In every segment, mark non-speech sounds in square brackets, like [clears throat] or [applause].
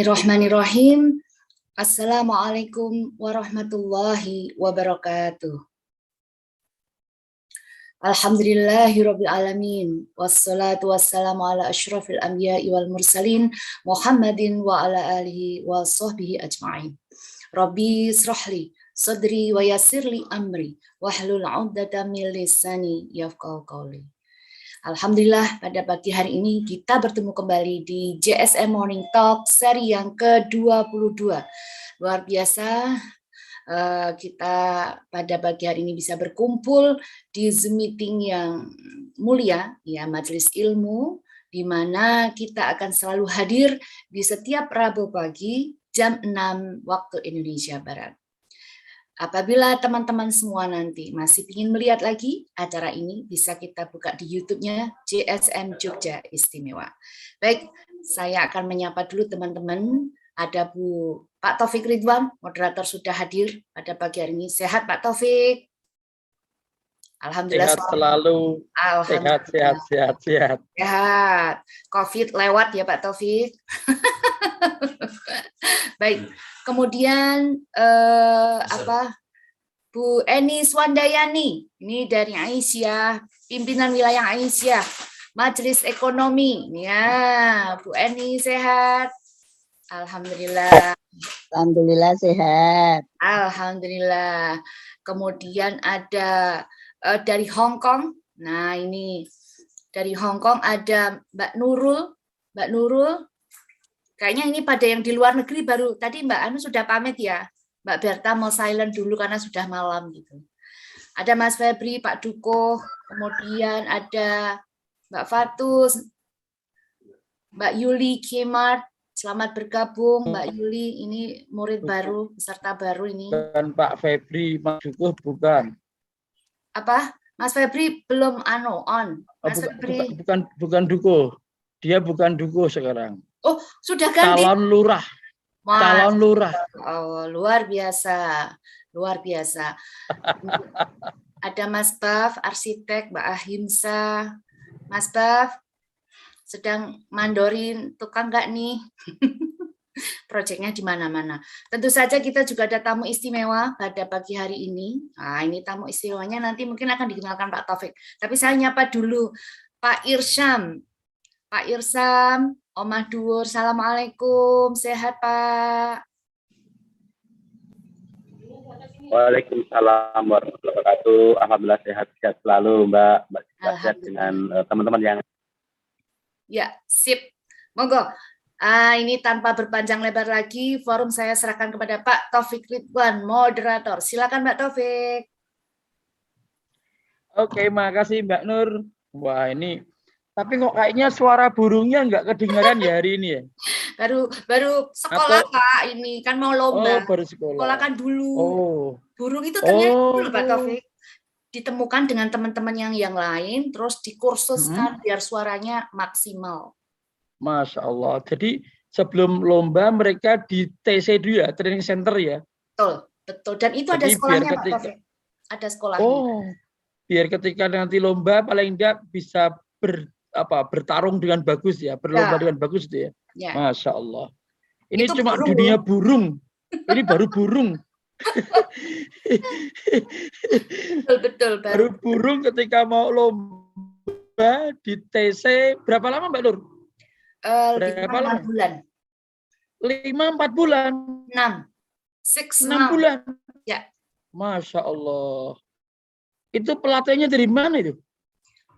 Bismillahirrahmanirrahim. Assalamualaikum warahmatullahi wabarakatuh. Alhamdulillahirabbil alamin wassalatu wassalamu ala asyrafil anbiya'i wal mursalin Muhammadin wa ala alihi wa sahbihi ajma'in. Rabbi israhli sadri wa yassirli amri wahlul 'uqdatam min lisani yafqahu qawli. Alhamdulillah pada pagi hari ini kita bertemu kembali di JSM Morning Talk seri yang ke-22. Luar biasa eh, kita pada pagi hari ini bisa berkumpul di Zoom meeting yang mulia ya majelis ilmu di mana kita akan selalu hadir di setiap Rabu pagi jam 6 waktu Indonesia Barat. Apabila teman-teman semua nanti masih ingin melihat lagi acara ini, bisa kita buka di YouTube-nya JSM Jogja Istimewa. Baik, saya akan menyapa dulu teman-teman. Ada Bu Pak Taufik Ridwan, moderator sudah hadir pada pagi hari ini. Sehat Pak Taufik? Alhamdulillah sehat selalu. Alhamdulillah. Sehat, sehat, sehat, sehat. Sehat. Covid lewat ya Pak Taufik. [laughs] Baik. Kemudian eh, apa Bu Eni Swandayani, ini dari Aisyah, pimpinan wilayah Aisyah, Majelis Ekonomi. Ya, Bu Eni sehat. Alhamdulillah. Alhamdulillah sehat. Alhamdulillah. Kemudian ada uh, dari Hong Kong. Nah, ini dari Hong Kong ada Mbak Nurul. Mbak Nurul, kayaknya ini pada yang di luar negeri baru tadi Mbak Anu sudah pamit ya. Mbak Berta mau silent dulu karena sudah malam gitu. Ada Mas Febri, Pak Duko, kemudian ada Mbak Fatus, Mbak Yuli Kemart, selamat bergabung Mbak Yuli, ini murid baru, peserta baru ini. Dan Pak Febri, Pak Duko bukan. Apa? Mas Febri belum ano on. Oh, Mas bukan, Febri. bukan, bukan bukan Duko. Dia bukan Duko sekarang. Oh, sudah ganti. Calon lurah. Mas, Calon lurah. Oh, luar biasa. Luar biasa. [laughs] Ada Mas Baf, arsitek, Mbak Ahimsa. Mas Baf, sedang mandorin tukang nggak nih? [laughs] Proyeknya di mana-mana. Tentu saja kita juga ada tamu istimewa pada pagi hari ini. Nah, ini tamu istimewanya nanti mungkin akan dikenalkan Pak Taufik. Tapi saya nyapa dulu Pak Irsyam. Pak Irsam, Omah Duur, Assalamualaikum, sehat Pak. Waalaikumsalam warahmatullahi wabarakatuh. Alhamdulillah sehat-sehat selalu Mbak. Mbak sehat dengan uh, teman-teman yang Ya, sip. Monggo. Ah, ini tanpa berpanjang lebar lagi, forum saya serahkan kepada Pak Taufik Ridwan, moderator. Silakan Mbak Taufik. Oke, makasih Mbak Nur. Wah, ini tapi kok kayaknya suara burungnya nggak kedengaran ya hari ini ya? [laughs] Baru baru sekolah Atau- Pak, ini kan mau Oh, lomba. baru sekolah. Sekolah kan dulu. Oh, Burung itu ternyata Oh. dulu Pak Taufik ditemukan dengan teman-teman yang yang lain, terus dikursuskan Hmm. biar suaranya maksimal. Masya Allah. Jadi sebelum lomba mereka di TC dulu ya, training center ya. Betul, betul. Dan itu ada Jadi biar sekolahnya Pak Taufik. Ada sekolahnya. Oh, biar ketika nanti lomba paling enggak bisa ber apa bertarung dengan bagus ya, berlomba Ya. dengan bagus itu ya. Ya. Masya Allah. Ini Itu cuma burung dunia burung. Ini baru burung. Betul, betul. Baru Baru burung ketika mau lomba di TC berapa lama Mbak Nur? lebih berapa lama? bulan. Lima empat bulan, Enam. Six enam bulan. Ya. Masya Allah. Itu pelatihnya dari mana itu?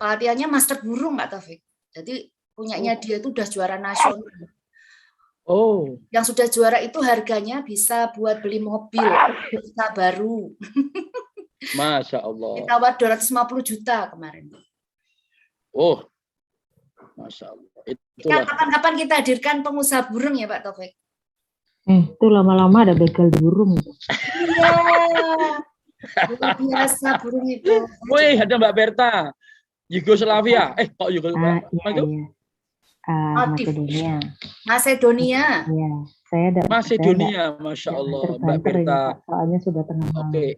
Pelatihannya master burung Pak Taufik. Jadi punyanya dia itu udah juara nasional. Oh, Yang sudah juara itu harganya bisa buat beli mobil bisa baru. [laughs] Masya Allah. Ditawar 250 juta kemarin. Oh, Masya Allah. Kan Itulah. kapan-kapan kita hadirkan pengusaha burung ya Pak Taufik. Eh, itu lama-lama ada begal burung. Iya. Luar biasa burung itu. Wih, ada Mbak Berta. Yugoslavia. Eh, kok Ah, Yugoslavia? iya, Apa itu? iya. Ah, Motif. Makedonia. Macedonia. Iya, saya ada. Macedonia, Masya Allah. Mbak Berta. Pak, Soalnya sudah tengah malam. Oke,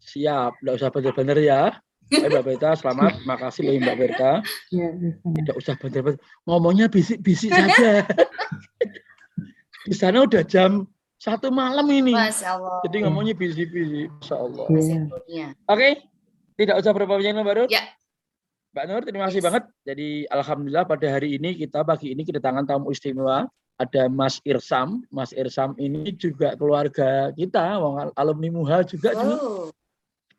siap. Nggak usah bener-bener ya. Mbak Berta, selamat. Makasih loh Mbak Berta. Ya. Tidak usah bener-bener. Ngomongnya bisik-bisik saja. di sana udah jam satu malam ini. Masya Allah. Jadi ngomongnya busy-busy, Masya Allah. Iya. Dunia. Oke, tidak usah berapa banyak Mbak Nur. Ya. Mbak Nur, terima kasih banget. Jadi Alhamdulillah pada hari ini kita pagi ini kedatangan tamu istimewa. Ada Mas Irsam. Mas Irsam ini juga keluarga kita, alumni Muha juga. Oh,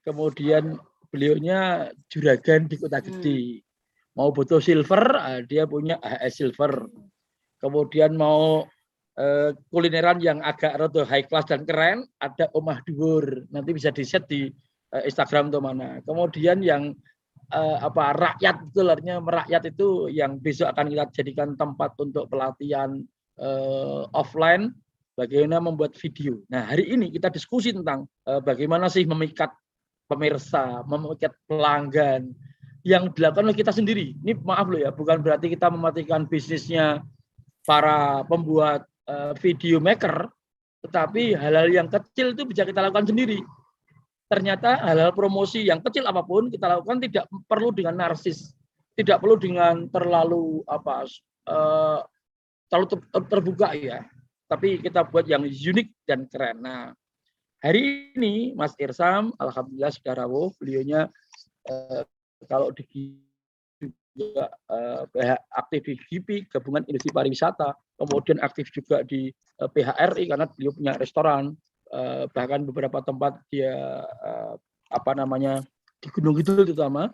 Kemudian beliaunya juragan di Kota Hmm. Gede. Mau butuh silver, ah, dia punya HS Silver. Kemudian mau eh, kulineran yang agak rada high class dan keren, ada Omah Dhuwur. Nanti bisa di-set di eh, Instagram atau mana. Kemudian yang eh, apa rakyat itu artinya merakyat itu yang besok akan kita jadikan tempat untuk pelatihan eh, offline bagaimana membuat video. Nah, hari ini kita diskusi tentang eh, bagaimana sih memikat pemirsa, memikat pelanggan yang dilakukan oleh kita sendiri. Ini maaf loh ya, bukan berarti kita mematikan bisnisnya para pembuat eh, video maker, tetapi hal-hal yang kecil itu bisa kita lakukan sendiri. Ternyata hal-hal promosi yang kecil apa pun kita lakukan tidak perlu dengan narsis, tidak perlu dengan terlalu apa eh, terlalu ter- terbuka ya, tapi kita buat yang unik dan keren. Nah, hari ini Mas Irsam, alhamdulillah sudah rawuh, beliaunya eh, kalau di juga PH aktif di GIPI, Gabungan Industri Pariwisata, kemudian aktif juga di eh, PHRI karena beliau punya restoran, eh, bahkan beberapa tempat dia eh, apa namanya di Gunung Kidul terutama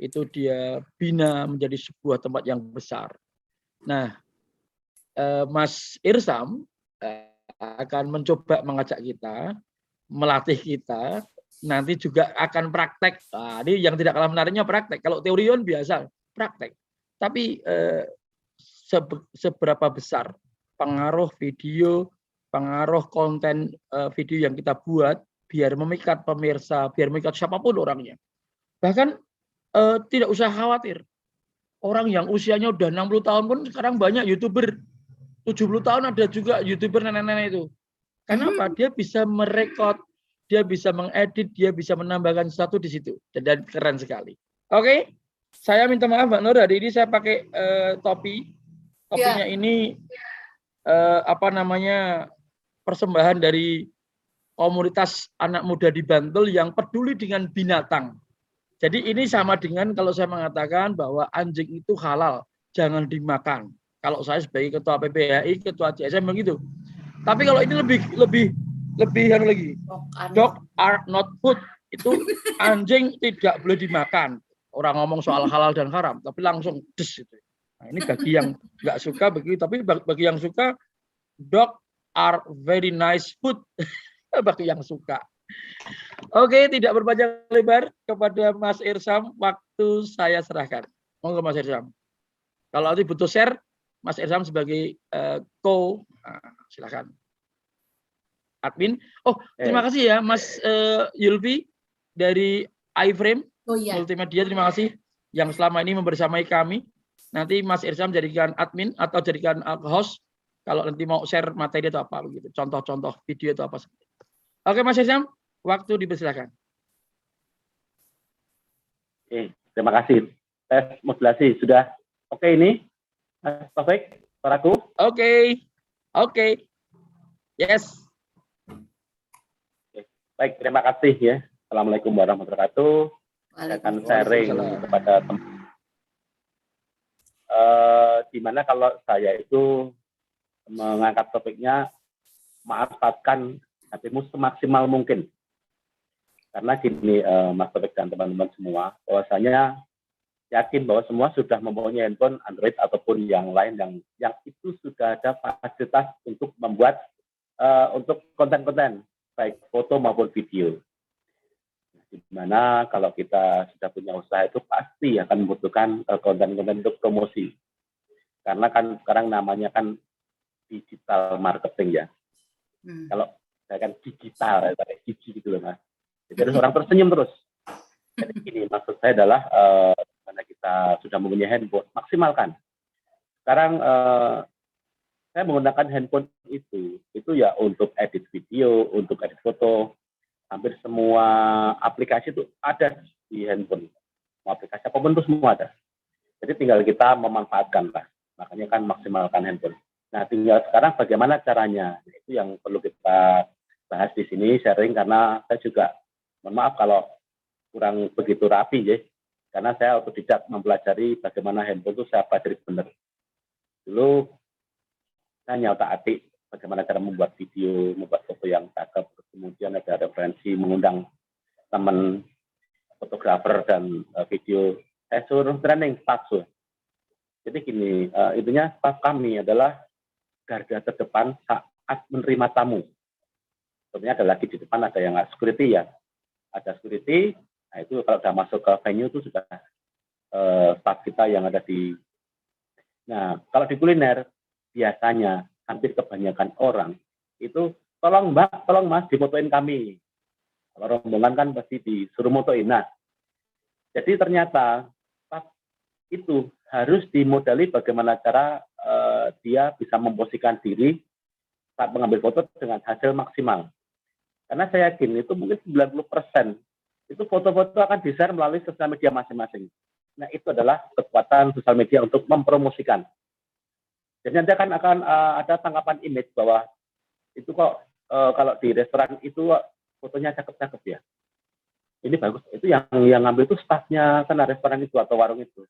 itu dia bina menjadi sebuah tempat yang besar. Nah, eh, Mas Irsam akan mencoba mengajak kita, melatih kita, nanti juga akan praktek. Nah, ini yang tidak kalah menariknya praktek. Kalau teorion biasa praktek. Tapi sebe- seberapa besar pengaruh video, pengaruh konten eh, video yang kita buat biar memikat pemirsa, biar memikat siapa pun orangnya. Bahkan eh, tidak usah khawatir. Orang yang usianya udah 60 tahun pun sekarang banyak YouTuber. 70 tahun ada juga YouTuber nenek-nenek itu. Karena apa? Dia bisa merekod, dia bisa mengedit, dia bisa menambahkan sesuatu di situ. Dan, dan keren sekali. Oke, saya minta maaf Mbak Nur, hari ini saya pakai eh, topi. Topinya ini eh, apa namanya persembahan dari komunitas anak muda di Bantul yang peduli dengan binatang. Jadi ini sama dengan kalau saya mengatakan bahwa anjing itu halal, jangan dimakan. Kalau saya sebagai ketua PPHI, ketua CSM begitu. Tapi kalau ini lebih lebih lebih anu lagi. Dog are not food. Itu [laughs] anjing tidak boleh dimakan. Orang ngomong soal halal dan haram, tapi langsung des itu. Nah, ini bagi yang nggak suka begitu, tapi bagi yang suka dog are very nice food. [laughs] bagi yang suka. Oke, tidak berpanjang lebar kepada Mas Irsam, waktu saya serahkan. Monggo Mas Irsam. Kalau nanti butuh share, Mas Irsam sebagai eh, co, nah, silakan. Admin. Oh, terima kasih ya Mas eh, Yulfi dari iFrame Oh iya. Multimedia. Terima kasih yang selama ini membersamai kami. Nanti Mas Irsam jadikan admin atau jadikan eh, host kalau nanti mau share materi atau apa begitu. Contoh-contoh video atau apa. Oke Mas Irsam, waktu dipersilakan. Oke, terima kasih. Tes modulasi sudah oke ini, Mas Taufik, suaraku. Oke. Oke. Yes. Baik, terima kasih ya. Assalamualaikum warahmatullahi wabarakatuh. Saya akan sharing kepada teman. Eh, di mana kalau saya itu mengangkat topiknya manfaatkan hatimu semaksimal mungkin. Karena gini, eh, Mas Taufik dan teman-teman semua, bahwasanya yakin bahwa semua sudah mempunyai handphone Android ataupun yang lain yang yang itu sudah ada fasilitas untuk membuat eh, untuk konten-konten baik foto maupun video. Di mana kalau kita sudah punya usaha itu pasti akan membutuhkan eh, konten-konten untuk promosi. Karena kan sekarang namanya kan digital marketing ya. Hmm. Kalau saya kan digital, ya, pakai gigi gitu loh mas. Jadi harus orang tersenyum terus. Jadi gini, [laughs] maksud saya adalah eh, mana kita sudah mempunyai handphone, maksimalkan. Sekarang eh, saya menggunakan handphone itu, itu ya untuk edit video, untuk edit foto, hampir semua aplikasi itu ada di handphone. Mau aplikasi apa pun itu semua ada. Jadi tinggal kita memanfaatkan lah. Makanya kan maksimalkan handphone. Nah, tinggal sekarang bagaimana caranya? Nah, itu yang perlu kita bahas di sini sharing karena saya juga mohon maaf kalau kurang begitu rapi ya. Karena saya otodidak mempelajari bagaimana handphone itu saya pelajari benar. Dulu saya nyata atik bagaimana cara membuat video, membuat foto yang cakep, kemudian ada referensi mengundang teman fotografer dan uh, video. Saya suruh training palsu. Jadi gini, uh, intinya staff kami adalah garda terdepan saat menerima tamu. Sebenarnya ada lagi di depan ada yang security ya. Ada security, nah itu kalau sudah masuk ke venue itu sudah uh, staff kita yang ada di Nah, kalau di kuliner biasanya hampir kebanyakan orang itu tolong mbak, tolong mas dimotoin kami. Kalau rombongan kan pasti disuruh motoin. Nah, jadi ternyata itu harus dimodali bagaimana cara uh, dia bisa memposisikan diri saat mengambil foto dengan hasil maksimal. Karena saya yakin itu mungkin 90% itu foto-foto akan di-share melalui sosial media masing-masing. Nah, itu adalah kekuatan sosial media untuk mempromosikan. Jadi nanti akan akan uh, ada tanggapan image bahwa itu kok uh, kalau di restoran itu fotonya cakep-cakep ya. Ini bagus. Itu yang yang ngambil itu staffnya karena restoran itu atau warung itu.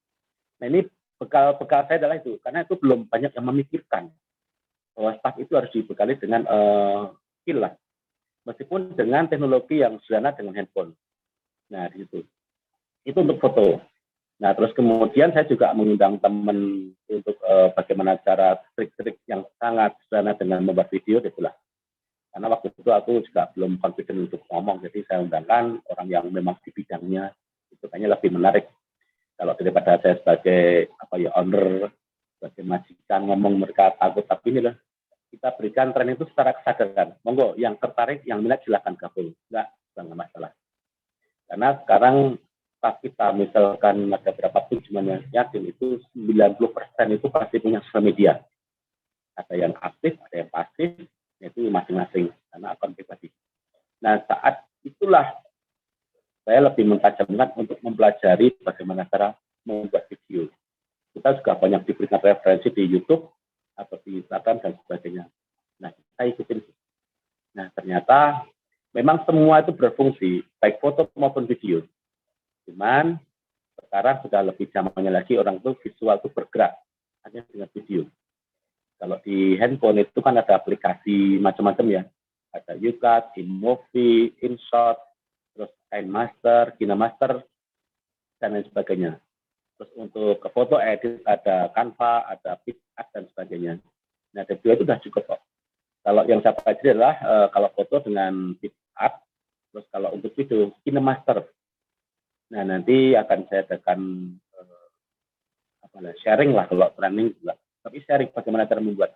Nah ini bekal bekal saya adalah itu karena itu belum banyak yang memikirkan bahwa staff itu harus dibekali dengan uh, skill lah. Meskipun dengan teknologi yang sederhana dengan handphone. Nah di situ. Itu untuk foto. Nah terus kemudian saya juga mengundang teman untuk uh, bagaimana cara trik-trik yang sangat sederhana dengan membuat video itulah. Karena waktu itu aku juga belum confident untuk ngomong, jadi saya undangkan orang yang memang di bidangnya itu kayaknya lebih menarik kalau daripada saya sebagai apa ya owner sebagai majikan ngomong mereka takut tapi ini lah kita berikan tren itu secara kesadaran. Monggo yang tertarik yang minat silahkan gabung. Enggak enggak masalah. Karena sekarang pas kita misalkan ada berapa pun cuma yang yakin itu 90% itu pasti punya sosial media. Ada yang aktif ada yang pasif itu masing-masing karena akun pribadi nah saat itulah saya lebih mentajamkan untuk mempelajari bagaimana cara membuat video. Kita juga banyak diberikan referensi di YouTube atau di Instagram dan sebagainya. Nah, kita ikutin. Nah, ternyata memang semua itu berfungsi, baik foto maupun video. Cuman sekarang sudah lebih zamannya lagi orang itu visual itu bergerak hanya dengan video. Kalau di handphone itu kan ada aplikasi macam-macam ya. Ada YouCut, InMovie, InShot, Kain Master, Kina Master, dan lain sebagainya. Terus untuk ke foto edit ada Canva, ada PicArt dan sebagainya. Nah, ada dua itu sudah cukup kok. Kalau yang saya pelajari adalah uh, kalau foto dengan PicArt, terus kalau untuk video Master. Nah, nanti akan saya adakan uh, apa lah, sharing lah kalau training juga. Tapi sharing bagaimana cara membuat.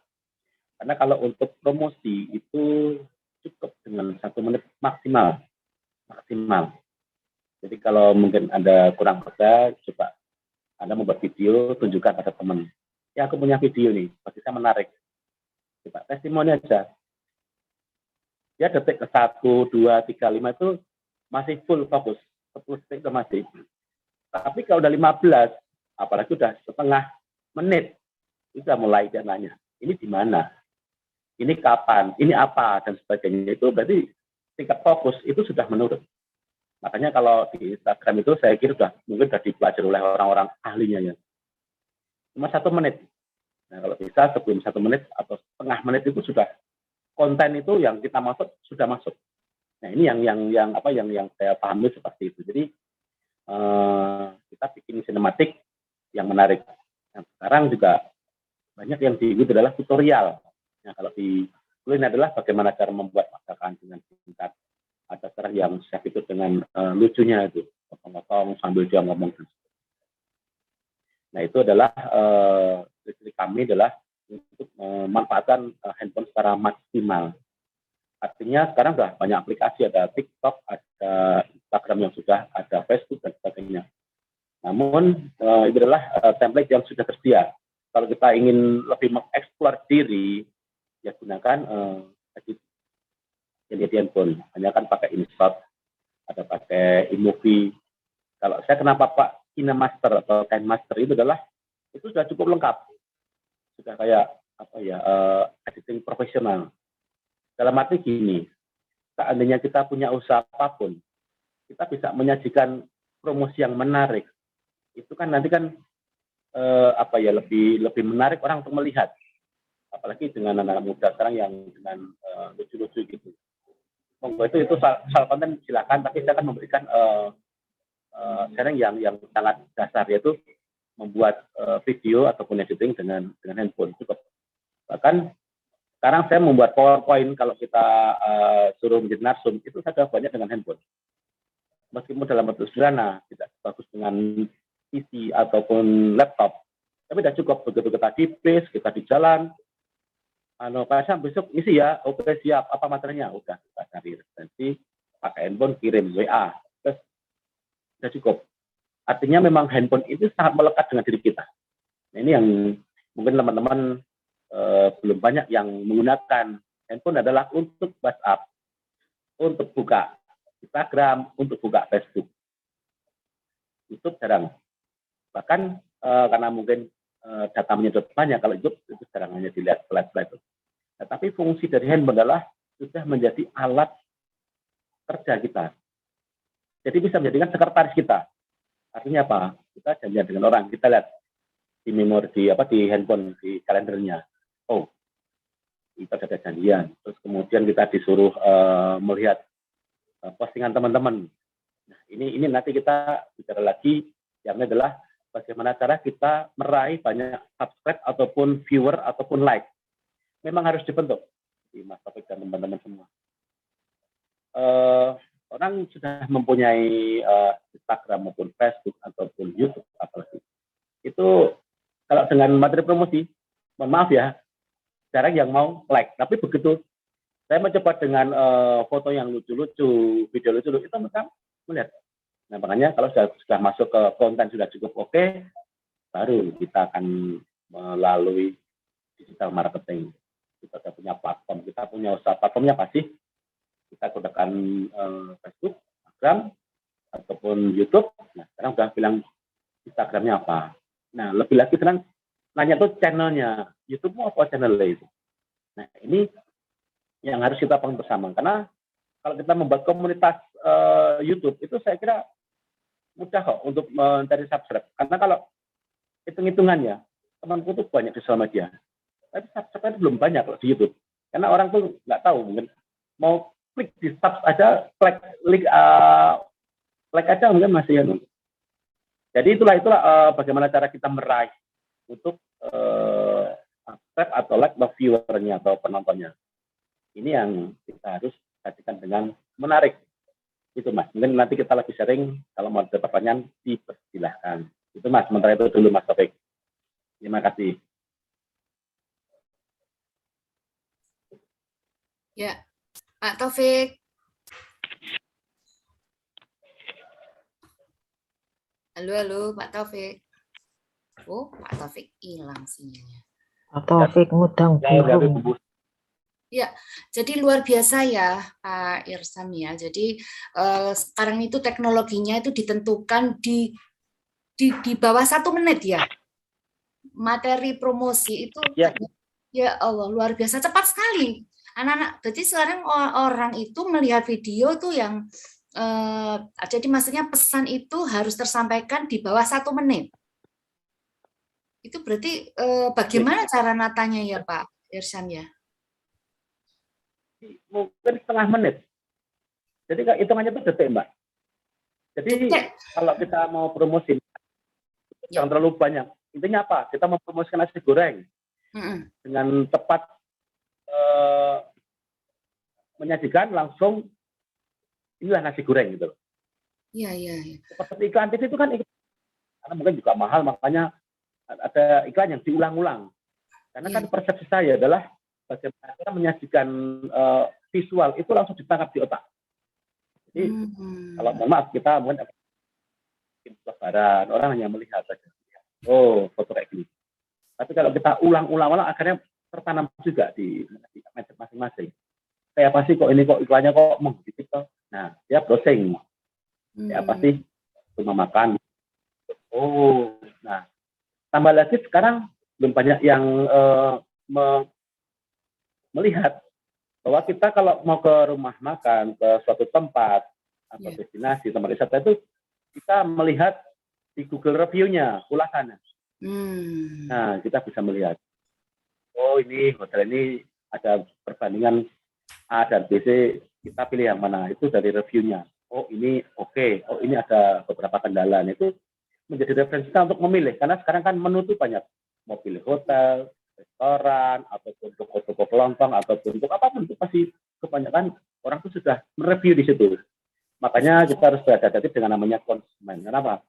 Karena kalau untuk promosi itu cukup dengan satu menit maksimal maksimal. Jadi kalau mungkin Anda kurang percaya, coba Anda membuat video, tunjukkan pada teman. Ya aku punya video nih, bagi saya menarik. Coba testimoni aja. Ya detik ke satu, dua, tiga, lima itu masih full fokus. 10 detik itu masih. Tapi kalau udah 15, apalagi udah setengah menit, itu mulai dia nanya, ini di mana? Ini kapan? Ini apa? Dan sebagainya. Itu berarti tingkat fokus itu sudah menurun. Makanya kalau di Instagram itu saya kira sudah mungkin sudah dipelajari oleh orang-orang ahlinya ya. Cuma satu menit. Nah kalau bisa sebelum satu menit atau setengah menit itu sudah konten itu yang kita masuk sudah masuk. Nah ini yang yang yang apa yang yang saya pahami seperti itu. Jadi eh, kita bikin sinematik yang menarik. Nah, sekarang juga banyak yang diikut adalah tutorial. Nah kalau di ini adalah bagaimana cara membuat masakan dengan yang saya itu dengan uh, lucunya itu, potong-potong sambil dia ngomong. Nah itu adalah uh, kami adalah untuk memanfaatkan uh, handphone secara maksimal. Artinya sekarang sudah banyak aplikasi, ada TikTok, ada Instagram yang sudah, ada Facebook dan sebagainya. Namun uh, itu adalah uh, template yang sudah tersedia. Kalau kita ingin lebih mengeksplor diri, ya gunakan uh, jadi handphone hanya kan pakai InShot ada pakai iMovie kalau saya kenapa Pak Master atau Master itu adalah itu sudah cukup lengkap sudah kayak apa ya eh, editing profesional. Dalam arti gini, seandainya kita punya usaha apa pun, kita bisa menyajikan promosi yang menarik. Itu kan nanti kan eh, apa ya lebih lebih menarik orang untuk melihat. Apalagi dengan anak-anak muda sekarang yang dengan eh, lucu-lucu gitu. Monggo itu itu soal, soal konten silakan, tapi saya akan memberikan eh, eh, sharing yang yang sangat dasar yaitu membuat eh, video ataupun editing dengan dengan handphone cukup. Bahkan sekarang saya membuat PowerPoint kalau kita eh, suruh menjadi narsum itu saya sudah banyak dengan handphone. Meskipun dalam bentuk sederhana, tidak bagus dengan PC ataupun laptop, tapi sudah cukup begitu kita di base, kita di jalan. Pak Syam, besok isi ya, oke siap, apa materinya? Udah, kita cari referensi, pakai handphone, kirim WA, terus sudah cukup. Artinya memang handphone itu sangat melekat dengan diri kita. Nah, ini yang mungkin teman-teman eh, belum banyak yang menggunakan handphone adalah untuk WhatsApp, untuk buka Instagram, untuk buka Facebook. YouTube jarang. Bahkan eh, karena mungkin eh, data menyedot banyak, kalau YouTube itu jarang hanya dilihat slide-slide. itu. Nah, tapi fungsi dari handphone adalah sudah menjadi alat kerja kita. Jadi bisa menjadikan sekretaris kita. Artinya apa? Kita janjian dengan orang, kita lihat di memori di apa di handphone di kalendernya. Oh, kita ada janjian. Terus kemudian kita disuruh eh, melihat eh, postingan teman-teman. Nah, ini ini nanti kita bicara lagi yang adalah bagaimana cara kita meraih banyak subscribe ataupun viewer ataupun like. Memang harus dibentuk di Mas Taufik dan teman-teman semua. Eh, orang sudah mempunyai eh, Instagram maupun Facebook ataupun YouTube apalagi itu kalau dengan materi promosi, mohon maaf ya, jarang yang mau like. Tapi begitu saya mencoba dengan eh, foto yang lucu-lucu, video lucu-lucu, itu mereka melihat. Nah makanya kalau sudah, sudah masuk ke konten sudah cukup oke, baru kita akan melalui digital marketing. Kita sudah punya platform, kita punya usaha platformnya pasti kita gunakan eh, Facebook, Instagram, ataupun YouTube. Nah sekarang sudah bilang Instagramnya apa. Nah, lebih lagi sekarang nanya tuh channelnya, YouTube mau apa channelnya itu. Nah, ini yang harus kita bangun bersama. Karena kalau kita membuat komunitas eh, YouTube, itu saya kira mudah kok untuk mencari subscribe. Karena kalau hitung-hitungannya, temanku tuh banyak di sosial media. Tapi subscribe belum banyak kalau di YouTube. Karena orang tuh nggak tahu, mungkin mau klik di sub aja, klik, klik, uh, like aja mungkin masih ya. Jadi itulah itulah uh, bagaimana cara kita meraih untuk uh, subscribe atau like atau viewernya atau penontonnya. Ini yang kita harus perhatikan dengan menarik. Itu mas. Mungkin nanti kita lagi sharing. Kalau mau ada pertanyaan dipersilahkan. Itu mas. Sementara itu dulu mas Taufik. Terima kasih. Ya, Pak Taufik. Halo, halo, Pak Taufik. Oh, Pak Taufik hilang sinyalnya. Pak Taufik ngudang Ya, ya. Jadi luar biasa ya, Pak Irsam ya. Jadi eh, sekarang itu teknologinya itu ditentukan di di di bawah satu menit ya. Materi promosi itu Ya. ya Allah luar biasa cepat sekali. Anak-anak, jadi sekarang orang itu melihat video itu yang eh, jadi maksudnya pesan itu harus tersampaikan di bawah satu menit. Itu berarti eh, bagaimana cara natanya ya Pak Irsan ya? Mungkin setengah menit. Jadi hitungannya itu detik mbak. Jadi kalau kita mau promosi, jangan terlalu banyak. Intinya apa? Kita mempromosikan nasi goreng. Dengan tepat eh, menyajikan langsung inilah nasi goreng gitu. Iya, iya, iya. Seperti iklan TV itu kan iklan, karena mungkin juga mahal makanya ada iklan yang diulang-ulang. Karena kan persepsi saya adalah bagaimana kita menyajikan eh, visual itu langsung ditangkap di otak. Jadi Hmm. kalau mohon maaf kita mungkin lebaran orang hanya melihat saja. Oh foto kayak gini. Tapi kalau kita ulang-ulang-ulang akhirnya tertanam juga di, masing-masing. Kayak apa sih kok ini kok iklannya kok menggigit toh? Nah dia browsing. Ya apa Hmm. sih rumah makan. Oh, nah tambah lagi sekarang belum banyak yang me- melihat bahwa kita kalau mau ke rumah makan, ke suatu tempat atau Iya. destinasi tempat wisata itu kita melihat di Google review-nya ulasannya. Hmm. Nah, kita bisa melihat, oh ini hotel ini ada perbandingan A dan B, C, kita pilih yang mana, itu dari reviewnya. Oh ini oke, oh ini ada beberapa kendala. Nah, Itu menjadi referensi kita untuk memilih, karena sekarang kan menu itu banyak. Mau pilih hotel, restoran, ataupun toko-toko kelontong, ataupun untuk apa pun, itu pasti kebanyakan orang itu sudah mereview di situ. Makanya kita harus berhati-hati dengan namanya konsumen. Kenapa?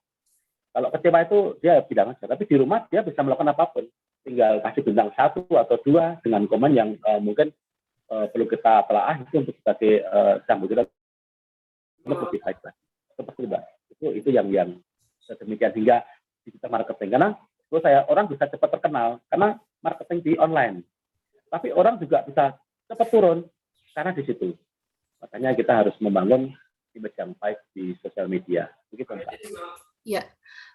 Kalau kecewa itu dia bilang aja, tapi di rumah dia bisa melakukan apa pun. Tinggal kasih bintang satu atau dua dengan komen yang eh, mungkin eh, perlu kita telaah itu untuk sebagai uh, sambut kita lebih baik lah. Seperti itu. Itu itu yang yang demikian hingga digital marketing. Karena menurut saya orang bisa cepat terkenal karena marketing di online. Tapi orang juga bisa cepat turun karena di situ. Makanya kita harus membangun image yang baik di sosial media. Begitu, Mbak.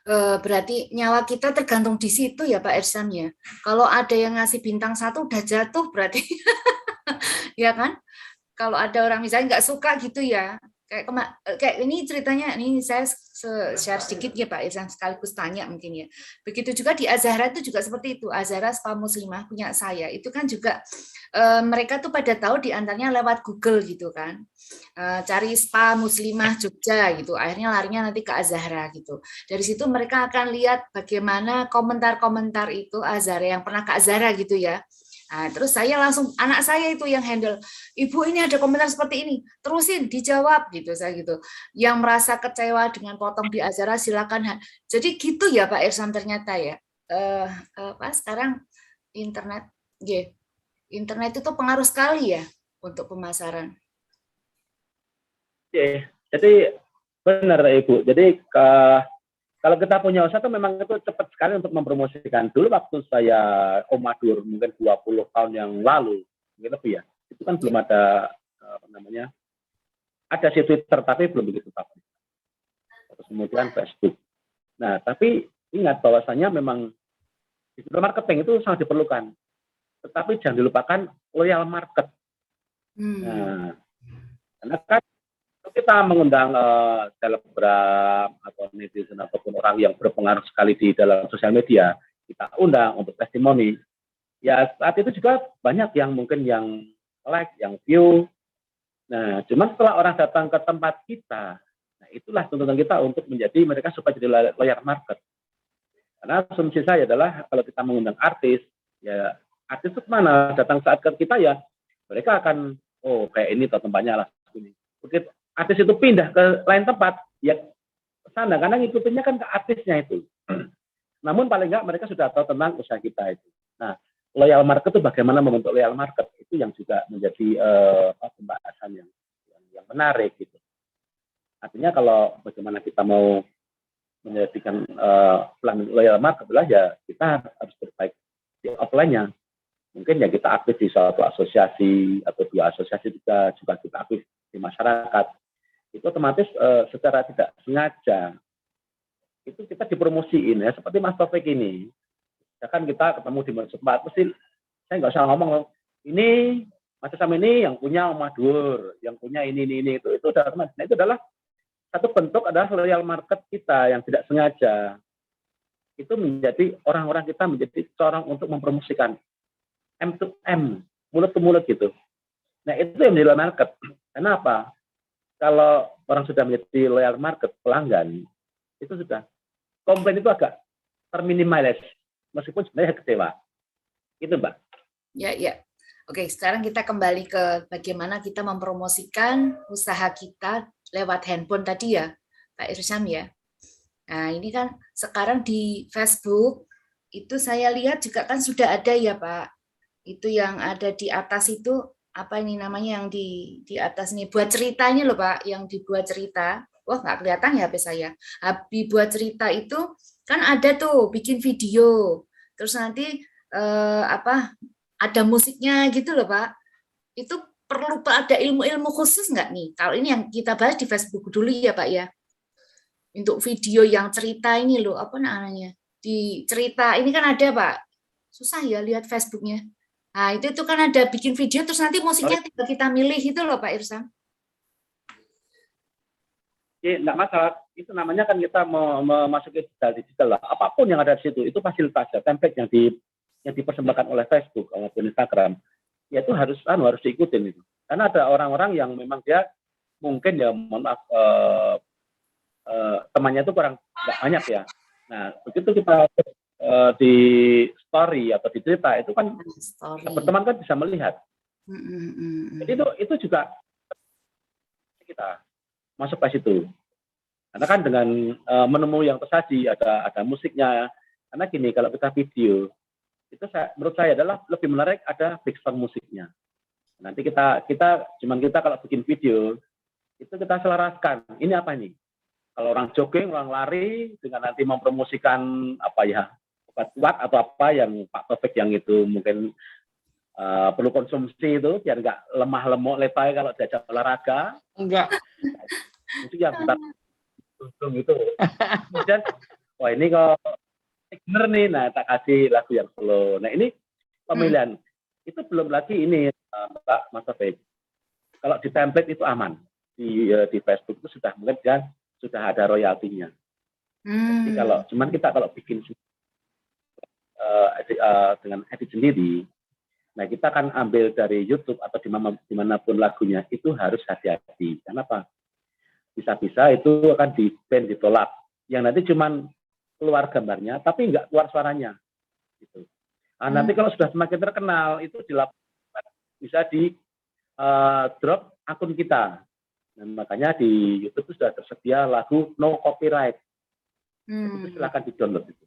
Eh, berarti nyawa kita tergantung di situ ya Pak Ersam ya. Kalau ada yang ngasih bintang satu udah jatuh berarti [laughs] ya kan? Kalau ada orang misalnya nggak suka gitu ya, kayak kema- eh, kayak ini ceritanya ini saya share sedikit ya Pak Ersam sekaligus tanya mungkin ya. Begitu juga di Azhara itu juga seperti itu. Azhara Spa Muslimah punya saya itu kan juga eh, mereka tuh pada tahu di antaranya lewat Google gitu kan. Eh, cari spa muslimah Jogja gitu. Akhirnya larinya nanti ke Azhara gitu. Dari situ mereka akan lihat bagaimana komentar-komentar itu Azhara yang pernah ke Azhara gitu ya. Nah, terus saya langsung anak saya itu yang handle. Ibu ini ada komentar seperti ini, terusin dijawab gitu saya gitu. Yang merasa kecewa dengan potong di Azhara silakan. Jadi gitu ya Pak Irsan ternyata ya. Eh apa sekarang internet, ya internet itu pengaruh sekali ya untuk pemasaran. Oke, jadi benar Ibu. Jadi ke- kalau kita punya usaha itu memang itu cepat sekali untuk mempromosikan. Dulu waktu saya Omadur mungkin 20 tahun yang lalu, mungkin lebih ya, itu kan belum ada eh, apa namanya, ada si Twitter tapi belum begitu publik. Terus kemudian Facebook. Nah, tapi ingat bahwasanya memang digital marketing itu sangat diperlukan. Tetapi jangan dilupakan loyal market. Hmm. Nah, karena kan kita mengundang eh, selebgram atau netizen ataupun orang yang berpengaruh sekali di dalam sosial media, kita undang untuk testimoni. Ya saat itu juga banyak yang mungkin yang like, yang view. Nah, cuman setelah orang datang ke tempat kita, nah itulah tuntutan kita untuk menjadi mereka supaya jadi loyal market. Karena asumsi saya adalah kalau kita mengundang artis, ya artis itu mana datang saat ke kita ya mereka akan oh kayak ini atau tempatnya lah. Begitu artis itu pindah ke lain tempat, ya sana karena ngikutinnya kan ke artisnya itu. [clears throat] Namun paling enggak mereka sudah tahu tentang usaha kita itu. Nah, loyal market itu bagaimana membentuk loyal market itu yang juga menjadi apa, pembahasan yang, yang yang menarik gitu. Artinya kalau bagaimana kita mau menjadikan plan loyal market adalah ya kita harus berbaik di offline-nya mungkin ya kita aktif di suatu asosiasi atau dua asosiasi juga juga kita aktif di masyarakat itu otomatis eh, secara tidak sengaja itu kita dipromosiin ya seperti Mas Taufik ini ya kan kita ketemu di tempat mesti saya nggak usah ngomong loh, ini Mas Sam ini yang punya Omah Dur yang punya ini ini ini itu itu otomatis. nah, itu adalah satu bentuk adalah loyal market kita yang tidak sengaja itu menjadi orang-orang kita menjadi corong untuk mempromosikan M to M, mulut ke mulut gitu. Nah itu yang menjadi loyal market. Kenapa? Kalau orang sudah menjadi loyal market pelanggan, itu sudah komplain itu agak terminimalis, meskipun sebenarnya kecewa. Itu mbak. Ya, ya. Oke, sekarang kita kembali ke bagaimana kita mempromosikan usaha kita lewat handphone tadi ya, Pak Irsam ya. Nah, ini kan sekarang di Facebook itu saya lihat juga kan sudah ada ya, Pak. Itu yang ada di atas itu apa ini namanya yang di di atas ini buat ceritanya loh, Pak, yang dibuat cerita. Wah, nggak kelihatan ya HP saya. Habis buat cerita itu kan ada tuh bikin video. Terus nanti eh, apa ada musiknya gitu loh Pak. Itu perlu Pak ada ilmu-ilmu khusus nggak nih? Kalau ini yang kita bahas di Facebook dulu ya Pak ya. Untuk video yang cerita ini loh, apa namanya? Di cerita ini kan ada Pak. Susah ya lihat Facebooknya. Nah, itu itu kan ada bikin video terus nanti musiknya tinggal kita milih itu loh Pak Irsam. Ya, enggak masalah. Itu namanya kan kita memasuki digital digital lah. Apa pun yang ada di situ itu fasilitas ya, template yang di yang dipersembahkan oleh Facebook maupun Instagram. Ya itu harus anu harus diikutin itu. Karena ada orang-orang yang memang dia mungkin ya mohon maaf eh, eh, temannya itu kurang banyak ya. Nah, begitu kita eh, di story atau di cerita itu kan teman-teman kan bisa melihat. Mm, mm, mm, mm. Jadi itu itu juga kita masuk ke situ. Karena kan dengan eh, menu yang tersaji ada ada musiknya. Karena gini kalau kita video itu saya, menurut saya adalah lebih menarik ada background musiknya. Nanti kita kita cuman kita kalau bikin video itu kita selaraskan. Ini apa nih? Kalau orang jogging, orang lari dengan nanti mempromosikan apa ya obat kuat atau apa yang Pak Taufik yang itu mungkin eh, perlu konsumsi itu biar nggak lemah lemuk lepai kalau diajak olahraga. Enggak. itu yang kita tuntung itu. Kemudian wah ini kok bener nih. Nah tak kasih lagu yang slow. Nah ini pemilihan. Itu belum lagi ini eh, Mbak Mas Taufik. Kalau di template itu aman. Di eh, di Facebook itu sudah mungkin dia sudah ada royaltinya. Hmm. jadi kalau cuman kita kalau bikin eh, dengan edit sendiri nah kita akan ambil dari YouTube atau di mana di mana pun lagunya itu harus hati-hati. Kenapa? Bisa-bisa itu akan di ban ditolak. Yang nanti cuman keluar gambarnya tapi nggak keluar suaranya. Gitu. Nah, Hmm. nanti kalau sudah semakin terkenal itu dilakukan bisa di eh, drop akun kita. Dan makanya di YouTube itu sudah tersedia lagu no copyright. Hmm. itu silakan di download itu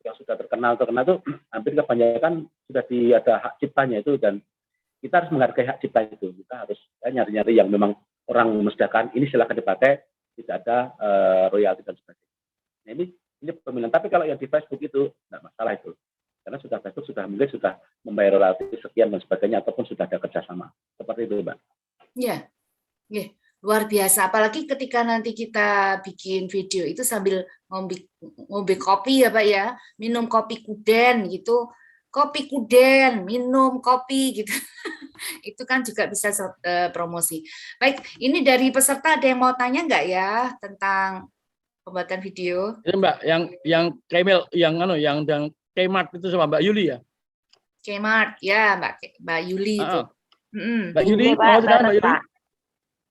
yang sudah terkenal terkenal itu [clears throat] hampir kebanyakan sudah di ada hak ciptanya itu dan kita harus menghargai hak cipta itu. Kita harus ya, nyari-nyari yang memang orang memesdakan ini silakan dipakai tidak ada eh, royalti dan sebagainya. Nah ini ini pemilihan. Tapi kalau yang di Facebook itu tidak masalah itu. Karena sudah Facebook sudah mungkin sudah membayar royalti sekian dan sebagainya ataupun sudah ada kerjasama. Seperti itu mbak. Ya, ya, luar biasa. Apalagi ketika nanti kita bikin video itu sambil ngombe, ngombe kopi ya Pak ya, minum kopi kuden gitu. Kopi kuden, minum kopi gitu. [laughs] itu kan juga bisa eh, promosi. Baik, ini dari peserta ada yang mau tanya nggak ya tentang pembuatan video? Ini Mbak, yang yang Kemil, yang anu, yang dan Kmart itu sama Mbak Yuli ya. Kmart, ya Mbak Mbak Yuli itu. Ah, Mm-mm. Mbak Yuli, Iya, Pak, mau silakan Mbak Yuli.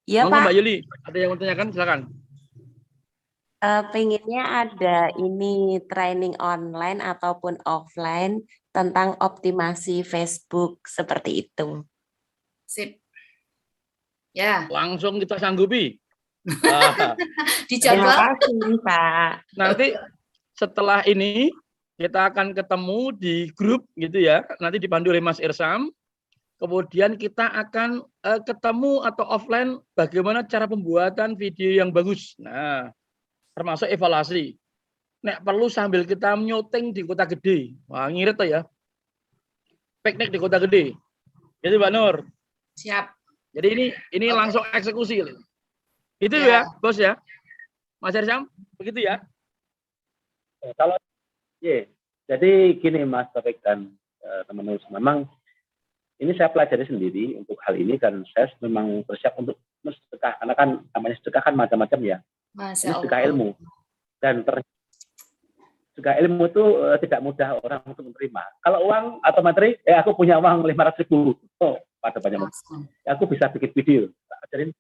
Iya Monggo Pak, Mbak Yuli, ada yang mau tanyakan silakan. Eh, pengennya ada ini training online ataupun offline tentang optimasi Facebook seperti itu. Sip. Ya, Langsung kita sanggupi. [laughs] Ah, Terima dijadwal. kasih Pak. nanti setelah ini kita akan ketemu di grup gitu ya. Nanti dipandu oleh Mas Irsam. Kemudian kita akan eh, ketemu atau offline bagaimana cara pembuatan video yang bagus. Nah, termasuk evaluasi. Nek perlu sambil kita nyuting di kota gede. Wah, ngirit tuh ya. Piknik di kota gede. Itu Mbak Nur. Siap. Jadi ini ini Oke. langsung eksekusi. Itu Ya. ya, Bos ya. Mas Irsam, begitu ya. Eh, kalau ya jadi gini Mas Taufik dan eh, teman-teman memang ini saya pelajari sendiri untuk hal ini dan saya memang bersiap untuk sedekah karena kan namanya sedekah kan macam-macam ya Masya Allah. ilmu. Dan ter sedekah ilmu itu eh, tidak mudah orang untuk menerima. Kalau uang atau materi eh aku punya uang lima ratus ribu. Oh pada banyak ya, aku bisa bikin video. Tak ajarin.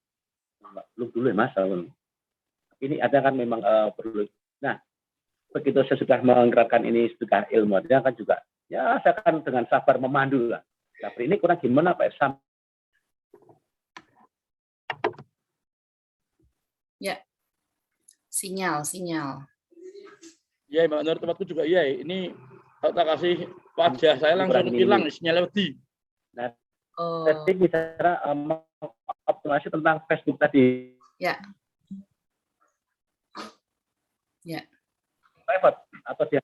Belum dulu ya mas. Ini ada kan memang eh, perlu. Nah begitu saya sudah menggerakkan ini sedekah ilmu dia kan juga ya saya akan dengan sabar memandu lah. Tapi ini kurang gimana pak Sam Sinyal, sinyal. Iya, Mbak Nur, tempatku juga iya. Ini kalau tak kasih wajah saya langsung hilang sinyalnya wedi. Oh, jadi bicara um, optimasi tentang Facebook tadi Ya. Ya. private atau dia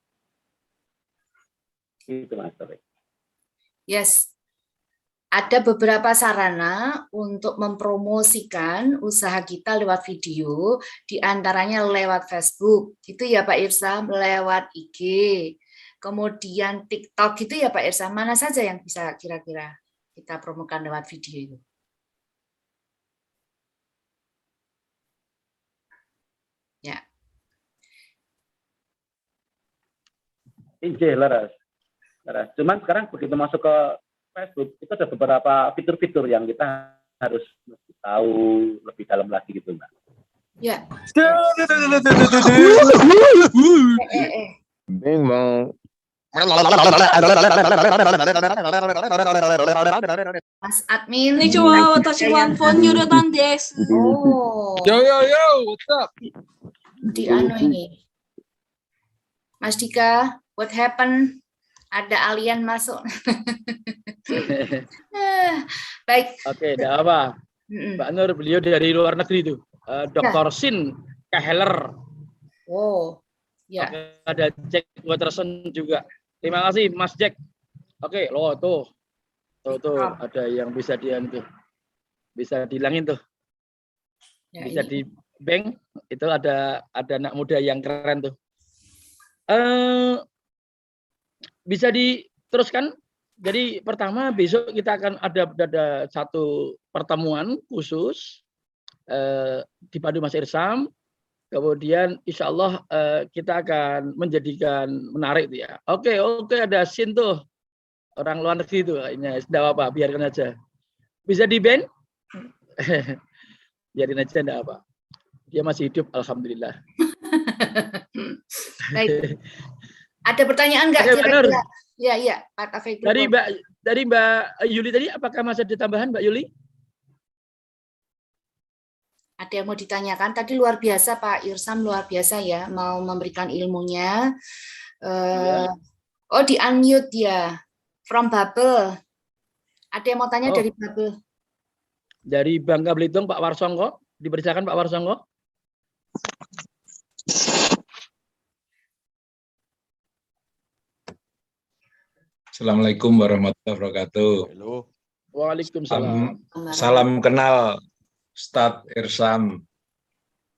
itu mas yes. Ada beberapa sarana untuk mempromosikan usaha kita lewat video, di antaranya lewat Facebook, gitu ya Pak Irsa, lewat IG, kemudian TikTok gitu ya Pak Irsa. Mana saja yang bisa kira-kira kita promokan lewat video itu? Ya, IJ laras. laras. Cuman sekarang begitu masuk ke Facebook itu ada beberapa fitur-fitur yang kita harus tahu lebih dalam lagi gitu mbak. Ya. Bingung. Mas admin ini cuma hmm. touching one phone udah. Oh. Yo yo yo, what's up? Di ano ini. Mas Dika, what happened? Ada alien masuk. [laughs] Eh, Baik. Oke, tidak apa. Mbak Nur, beliau dari luar negeri tuh. Eh, Dr. Sin Keheller. Wow. Ya. Oke, ada Jack Watterson juga. Terima kasih Mas Jack. Oke, lo tuh. Tuh tuh ada yang bisa di tuh. Bisa dihilangin tuh. ya Bisa ini. di bank itu ada ada anak muda yang keren tuh. Eh bisa diteruskan. Jadi pertama besok kita akan ada ada satu pertemuan khusus eh, di Padu Mas Irsam. Kemudian insya Allah eh, kita akan menjadikan menarik ya. Oke oke ada sin tuh orang luar negeri itu kayaknya tidak apa biarkan aja. Bisa di ban? [laughs] Biarin aja enggak apa. Dia masih hidup alhamdulillah. [laughs] Baik. [laughs] Ada pertanyaan nggak kira-kira? Ya, iya, Pak Taufik. Dari Mbak dari Mbak Yuli tadi apakah masih ada tambahan Mbak Yuli? Ada yang mau ditanyakan? Tadi luar biasa Pak Irsam luar biasa ya, mau memberikan ilmunya. Eh, Oh di unmute dia, from Bubble. Ada yang mau tanya Oh. dari Bubble? Dari Bangka Belitung Pak Warsongko, dipersilakan Pak Warsongko. Assalamualaikum warahmatullahi wabarakatuh. Hello. Waalaikumsalam. Salam kenal Ustadz Irsam.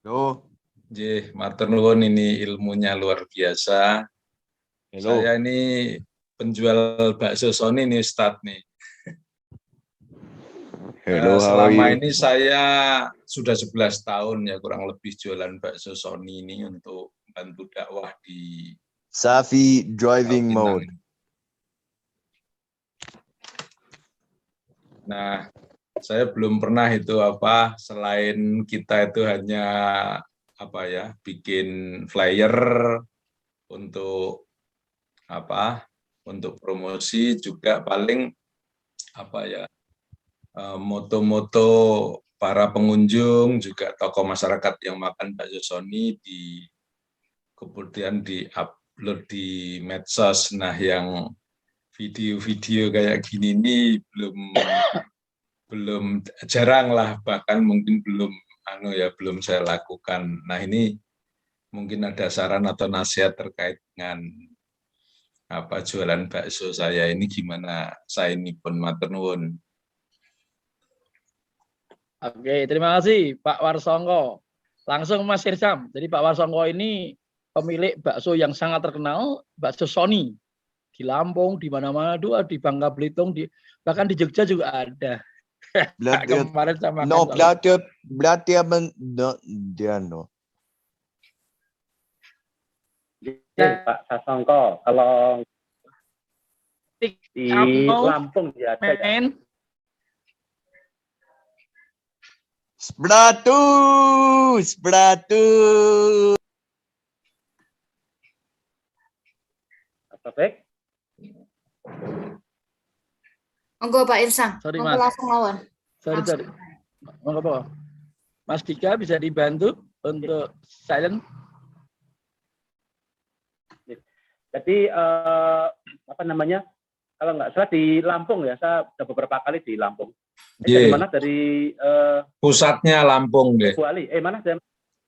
Hello. J. Matur nuwun ini ilmunya luar biasa. Hello. Saya ini penjual bakso Sony nih Ustadz nih. Hello, Eh, selama ini saya sudah 11 tahun ya kurang lebih jualan bakso Sony ini untuk bantu dakwah di Safi driving mode. Nah, saya belum pernah itu apa selain kita itu hanya apa ya bikin flyer untuk apa untuk promosi juga paling apa ya eh, moto-moto para pengunjung juga tokoh masyarakat yang makan bakso Sony di kemudian di upload di medsos. Nah yang video-video kayak gini ini belum belum jarang lah bahkan mungkin belum anu ya belum saya lakukan. Nah ini mungkin ada saran atau nasihat terkait dengan apa jualan bakso saya ini gimana saya ini pun matur nuwun. Oke, terima kasih Pak Warsongko. Langsung Mas Irsam. Jadi Pak Warsongko ini pemilik bakso yang sangat terkenal, bakso Sony. Di Lampung, di mana-mana, dua di Bangka Belitung, di bahkan di Jogja juga ada. [laughs] Berarti, Kemarin sama no, berarti apa? No, dia no. Ya, Pak Sasongko, kalau di Lampung ya ada men. Splatu. Apa baik? Monggo Pak Irsam. Sorry, Monggo Mas. langsung lawan. Sorry, sorry. Monggo, Pak. Mas Dika bisa dibantu untuk silent. Jadi eh, apa namanya? Kalau nggak salah di Lampung ya, saya sudah beberapa kali di Lampung. Eh, dari Iya. mana? Dari eh, Pusatnya Lampung deh. Bu Ali. Eh mana? Dari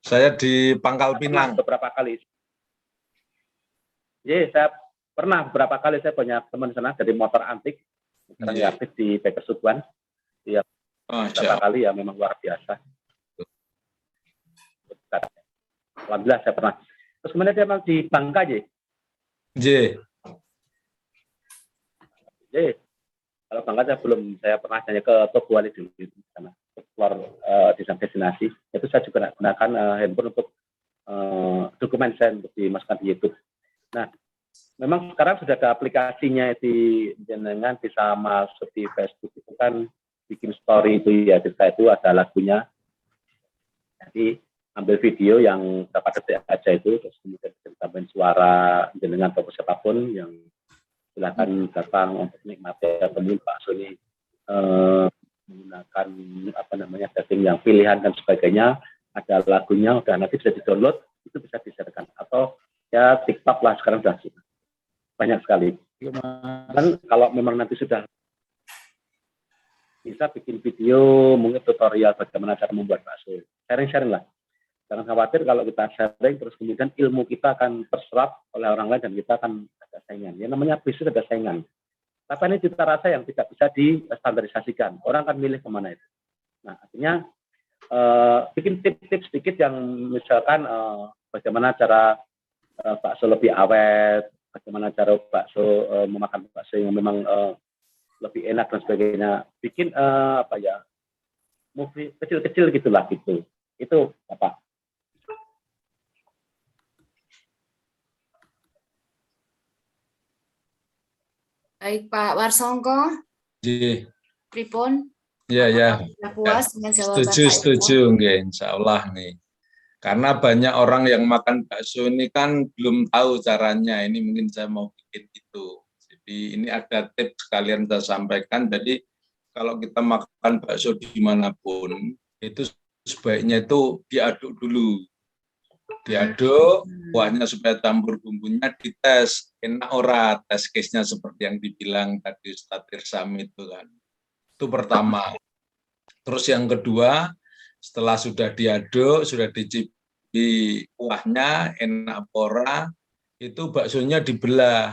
Saya di Pangkal Pinang. beberapa kali. Iya, saya pernah beberapa kali saya punya teman sana dari motor antik. Sekarang dia aktif di PT Subuan. Oh, Beberapa siap. kali ya memang luar biasa. Alhamdulillah saya pernah. Terus kemudian dia memang di Bangka ya. J. Jadi kalau bangga saya belum saya pernah hanya ke toko Wali dulu di sana keluar uh, di destinasi itu saya juga gunakan uh, handphone untuk uh, dokumen saya untuk dimasukkan di YouTube. Nah, memang sekarang sudah ada aplikasinya di jenengan bisa masuk di Facebook. Itu kan bikin story itu ya cerita itu ada lagunya. Jadi ambil video yang dapat detik aja itu terus kemudian tambahin suara jenengan atau siapa pun yang silakan datang untuk menikmati kemudian Pak Sony eh, menggunakan apa namanya daging yang pilihan dan sebagainya. Ada lagunya udah nanti bisa di download itu bisa diserahkan atau ya TikTok lah sekarang sudah banyak sekali. Kan kalau memang nanti sudah bisa bikin video mungkin tutorial bagaimana cara membuat bakso. Sharing-sharing lah. Jangan khawatir kalau kita sharing terus kemudian ilmu kita akan terserap oleh orang lain dan kita akan ada saingan. Ya namanya bisnis ada saingan. Tapi ini cita rasa yang tidak bisa distandarisasikan. Orang akan milih ke mana itu. Nah artinya eh, bikin tips-tips sedikit yang misalkan eh, bagaimana cara eh, bakso lebih awet bagaimana cara bakso eh, memakan bakso yang memang eh, lebih enak dan sebagainya. Bikin eh, apa ya movie kecil-kecil gitulah gitu. Itu apa Baik Pak Warsongko, Ji, pripun? ya ya. Puas dengan jawaban Setuju, setuju, nggih, insya Allah nih. Karena banyak orang yang makan bakso ini kan belum tahu caranya. Ini mungkin saya mau bikin itu. Jadi ini ada tips sekalian saya sampaikan. Jadi kalau kita makan bakso di mana pun, itu sebaiknya itu diaduk dulu. Diaduk, kuahnya supaya campur bumbunya dites. Enak ora, tes case-nya seperti yang dibilang tadi Ustadz Irsam itu kan. Itu pertama. Terus yang kedua, setelah sudah diaduk, sudah dicipi kuahnya, enak pora, itu baksonya dibelah.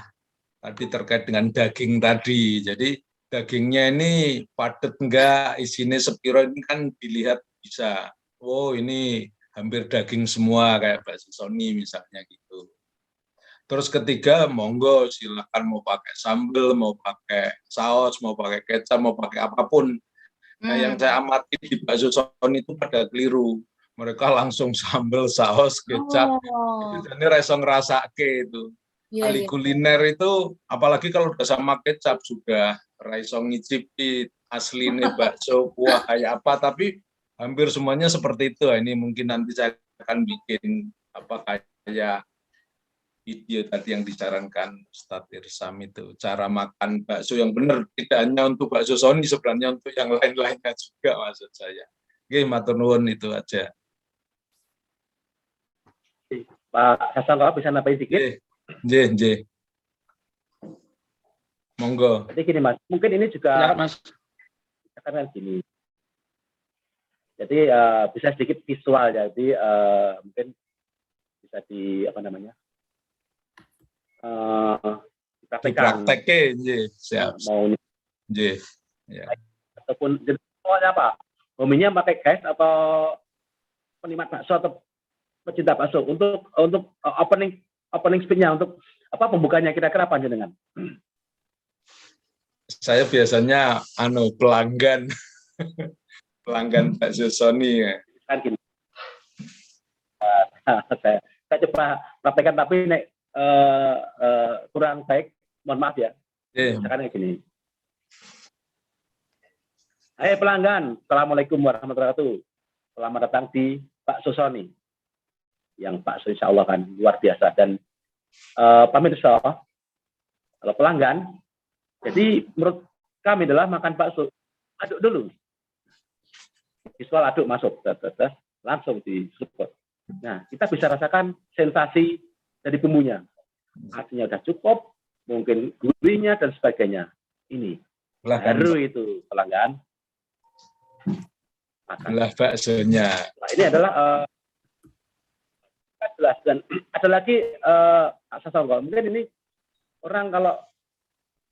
Tadi terkait dengan daging tadi. Jadi dagingnya ini padat enggak, isinya sepiro ini kan dilihat bisa. Oh ini hampir daging semua kayak bakso Sony misalnya gitu. Terus ketiga, monggo silakan mau pakai sambal, mau pakai saus, mau pakai kecap, mau pakai apa pun. Nah, yang Hmm. saya amati di bakso Sony itu pada keliru. Mereka langsung sambal, saus, kecap. Oh, jadi rasa ngerasake itu. iya, Ahli iya. kuliner itu, apalagi kalau udah sama kecap sudah raiso ngicipi aslinya [laughs] bakso kuah kayak apa, tapi hampir semuanya seperti itu. Ini mungkin nanti saya akan bikin apa kayak video tadi yang disarankan Ustadz Irsam itu cara makan bakso yang benar tidak hanya untuk bakso Sony sebenarnya untuk yang lain-lainnya juga maksud saya. Oke, matur nuwun itu aja. Pak Hasan kalau bisa nambahin sedikit Nggih, nggih. Monggo. jadi gini mas mungkin ini juga Silakan, Mas. karena gini jadi eh, bisa sedikit visual jadi eh, mungkin bisa di apa namanya eh dipraktekkan. Nggih. Siap. mau Nggih. ataupun jenis awalnya apa hominya pakai gas atau penikmat bakso atau pecinta bakso untuk untuk uh, opening opening speech-nya untuk apa pembukanya kira-kira apa dengan Saya biasanya anu pelanggan [laughs] pelanggan bakso Sony ya. kan gini Eh, saya, saya coba praktekkan tapi nek eh, kurang baik mohon maaf ya kayak gini Hai pelanggan, Assalamualaikum warahmatullahi wabarakatuh. Selamat datang di Pak Sosoni. Yang Pak So insya Allah kan luar biasa. Dan eh pemirsa, kalau pelanggan, jadi menurut kami adalah makan bakso, aduk dulu. Visual aduk masuk, langsung di support. Nah, kita bisa rasakan sensasi dari bumbunya. Artinya udah cukup, mungkin gurihnya dan sebagainya. Ini baru itu pelanggan belah baksonya. Nah, ini adalah eh, kan jelas dan [clears throat] ada lagi eh Sasongko, mungkin ini orang kalau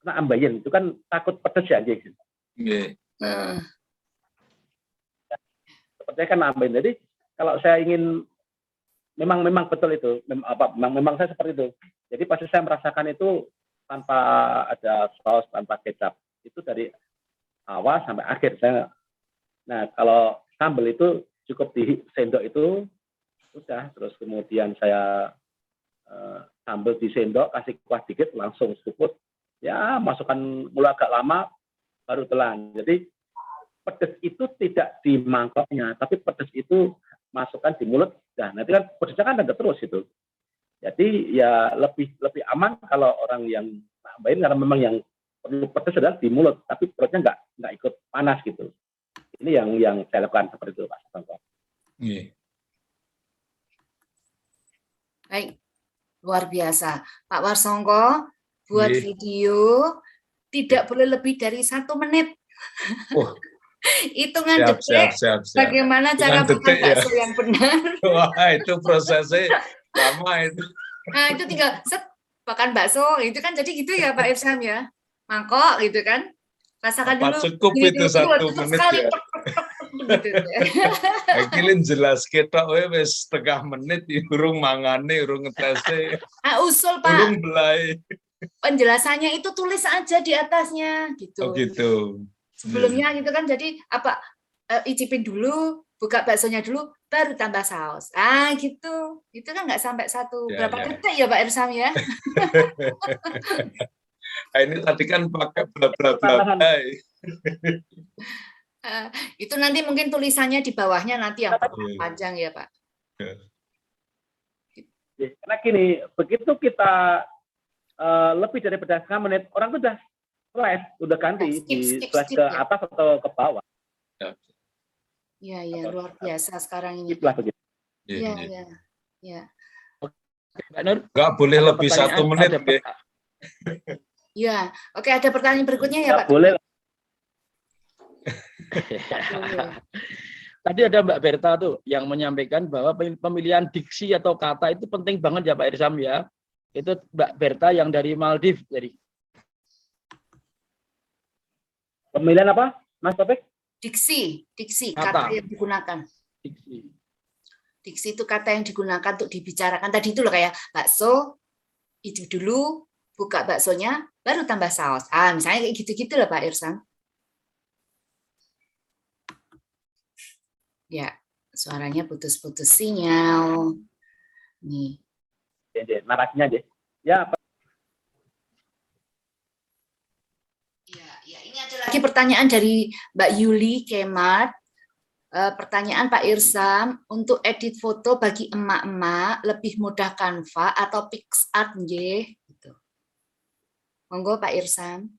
kena ambayan itu kan takut pedes ya anjing. Nggih. Nah, Sepertinya kan ambayan. Jadi kalau saya ingin memang memang betul itu, mem- apa memang, memang saya seperti itu. Jadi pasti saya merasakan itu tanpa ada saus, tanpa kecap. Itu dari awal sampai akhir saya. Nah, kalau sambal itu cukup di sendok itu udah terus kemudian saya eh, sambal di sendok kasih kuah dikit langsung seruput ya masukkan mulu agak lama baru telan jadi pedes itu tidak di mangkoknya tapi pedes itu masukkan di mulut nah nanti kan pedesnya kan ada terus itu jadi ya lebih lebih aman kalau orang yang nambahin karena memang yang perlu pedes adalah di mulut tapi perutnya nggak nggak ikut panas gitu ini yang yang saya lakukan seperti itu pak. Nggih. Baik, luar biasa. Pak Warsongko, buat Nggih. video tidak boleh lebih dari satu menit. Wah. Hitungan Siap, siap, detik, siap, siap. bagaimana cara Hitungan detik ya. bakso yang benar. [laughs] Wah, itu prosesnya lama itu. Nah, itu tinggal set, makan bakso, itu kan jadi gitu ya Pak Irsam ya. Mangkok gitu kan. Rasakan Apa dulu. cukup itu satu tutup menit sekali, ya? gitu ya. [laughs] Akilin jelas ketok we wis setengah menit urung mangane, urung ngetese, Ah, usul Pak, urung belai. penjelasannya itu tulis aja di atasnya gitu. Oh gitu. Sebelumnya gitu kan jadi apa eh, icipin dulu buka baksonya dulu baru tambah saus. Ah gitu. Itu kan nggak sampai satu. Ya, berapa ya. detik ya Pak Irsam ya? [laughs] Nah, ini tadi kan pakai bla bla bla. Eh, itu nanti mungkin tulisannya di bawahnya nanti yang Iya. panjang ya Pak. Ya, Karena gini, begitu kita eh, lebih dari setengah menit, orang tuh udah slash, udah ganti Skip, di skip, slash skip, ke ya. atas atau ke bawah. ya ya luar biasa sekarang ini Itulah begitu. Iya, ya iya. ya ya Mbak Nur, Nggak boleh ada lebih satu menit. ada [laughs] ya oke ada pertanyaan berikutnya ya Pak boleh Boleh. [laughs] Tadi ada Mbak Berta tuh yang menyampaikan bahwa pem- pemilihan diksi atau kata itu penting banget ya Pak Irsam ya. Itu Mbak Berta yang dari Maldives jadi pemilihan apa, Mas Topik? diksi diksi Kata. kata yang digunakan diksi. Diksi itu kata yang digunakan untuk dibicarakan tadi itu loh kayak bakso itu dulu buka baksonya baru tambah saus. Ah, misalnya kayak gitu-gitu lah Pak Irsan. Ya, suaranya putus-putus sinyal. Nih. Ya, ya, narasinya aja. Ya, apa? Ya, ya, ini ada lagi pertanyaan dari Mbak Yuli Kemat. Eh, pertanyaan Pak Irsam, untuk edit foto bagi emak-emak lebih mudah Canva atau PixArt nggih? Gitu. Monggo Pak Irsam.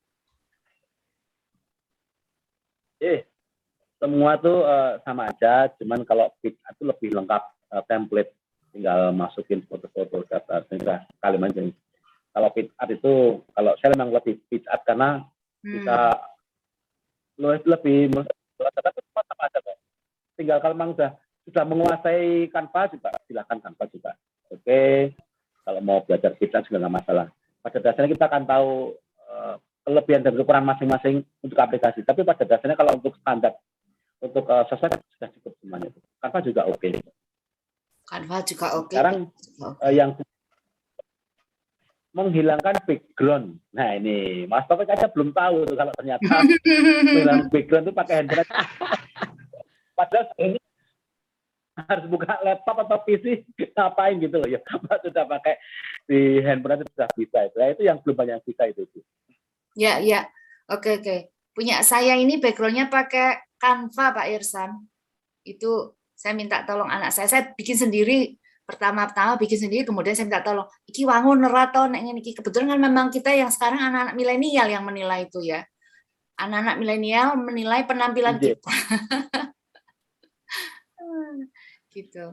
eh, semua tuh eh, sama aja, cuman kalau fit itu lebih lengkap eh, template, tinggal masukin foto-foto tinggal kalimat jadi. Kalau fit art itu, kalau saya memang lebih fit art karena Hmm. bisa lebih lebih tapi semua sama aja kok. Tinggal kalau memang sudah sudah menguasai Canva juga silakan Canva juga. Oke, kalau mau belajar fit art juga nggak masalah. Pada dasarnya kita akan tahu eh, kelebihan dan kekurangan masing-masing untuk aplikasi. Tapi pada dasarnya kalau untuk standar untuk uh, sesuai sudah cukup semuanya. Canva juga oke. Canva juga oke. Sekarang juga oke. eh, yang menghilangkan background. Nah ini Mas Taufik aja belum tahu tuh kalau ternyata [laughs] menghilangkan background itu pakai handphone. Padahal ini harus buka laptop atau PC ngapain gitu loh ya. Mas sudah pakai di handphone itu sudah bisa itu. Nah, itu yang belum banyak bisa itu. Ya, ya. Oke, oke. Punya saya ini backgroundnya pakai Canva, Pak Irsan. Itu saya minta tolong anak saya. Saya bikin sendiri. Pertama-tama bikin sendiri, kemudian saya minta tolong. Iki wangun nerato, nek ngene iki. Kebetulan kan memang kita yang sekarang anak-anak milenial yang menilai itu ya. Anak-anak milenial menilai penampilan Iya. kita. [laughs] gitu.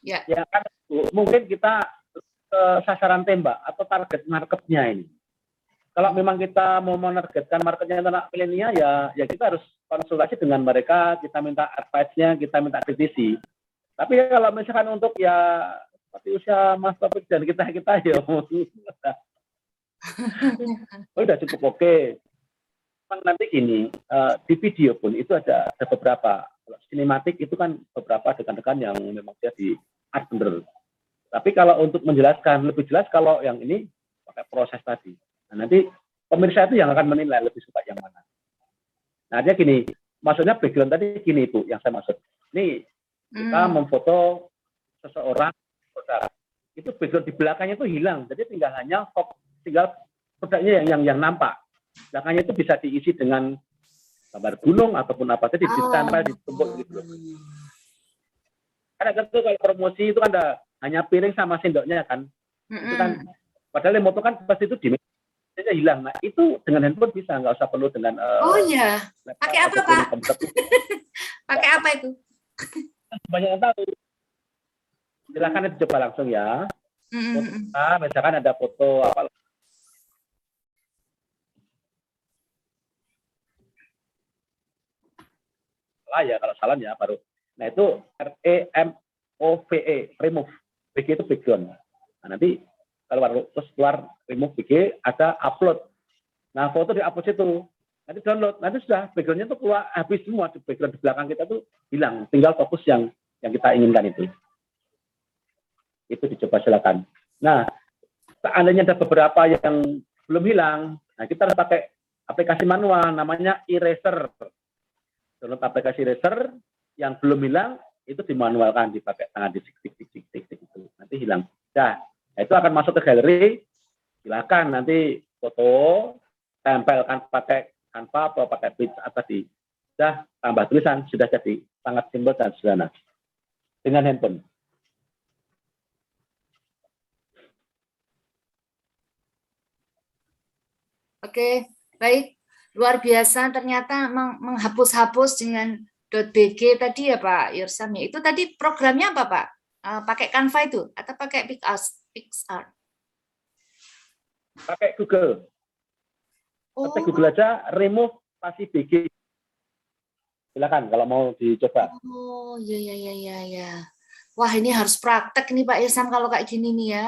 Ya, Ya kan mungkin kita ke sasaran tembak atau target marketnya ini. Kalau memang kita mau menargetkan marketnya anak milenial ya ya kita harus konsultasi dengan mereka, kita minta advice-nya, kita minta kritisi. Tapi kalau misalkan untuk ya seperti usia Mas Topik dan kita kita ya udah cukup oke. Memang nanti gini eh, di video pun itu ada ada beberapa kalau sinematik itu kan beberapa rekan-rekan yang memang dia di art bener. Tapi kalau untuk menjelaskan lebih jelas kalau yang ini pakai proses tadi. Nah, nanti pemirsa itu yang akan menilai lebih suka yang mana. Nah, dia gini, maksudnya background tadi gini Ibu, yang saya maksud. Nih, kita Hmm. memfoto seseorang, saudara. itu background di belakangnya itu hilang, jadi tinggal hanya fok- tinggal produknya yang, yang yang nampak. Belakangnya itu bisa diisi dengan gambar gunung ataupun apa, jadi ditempel, ditumpuk gitu. Karena kan tuh kalau promosi itu kan ada hanya piring sama sendoknya kan. Itu kan padahal yang moto kan pasti itu di meja hilang. Nah, itu dengan handphone bisa, nggak usah perlu dengan eh, Oh iya, laptop Pakai apa, Pak? [laughs] pakai apa itu? Banyak yang tahu. Silakan dicoba langsung ya. Mm, mm, mm. Nah, misalkan ada foto apa salah ya kalau salah ya baru. Nah itu R E M O V E remove. BG itu background. Nah, nanti kalau baru terus keluar remove BG ada upload. Nah foto di upload itu nanti download nanti sudah backgroundnya tuh keluar habis semua di background di belakang kita tuh hilang tinggal fokus yang yang kita inginkan itu itu dicoba silakan. Nah, seandainya ada beberapa yang belum hilang, nah kita harus pakai aplikasi manual namanya eraser. Download aplikasi eraser yang belum hilang itu dimanualkan dipakai tangan di tik tik tik tik tik itu nanti hilang. Nah, itu akan masuk ke galeri. Silakan nanti foto tempelkan pakai Canva atau pakai atau di sudah tambah tulisan sudah jadi sangat simpel dan sederhana dengan handphone. Oke, baik. Luar biasa ternyata meng- menghapus-hapus dengan .bg tadi ya Pak Yursam ya. Itu tadi programnya apa Pak? Eh, pakai Canva itu atau pakai? PixArt. Pakai Google. Oh, Ketik Google aja remove pasti BG. Silakan kalau mau dicoba. oh, ya ya ya ya ya. Wah, ini harus praktek nih Pak Irsam kalau kayak gini nih ya.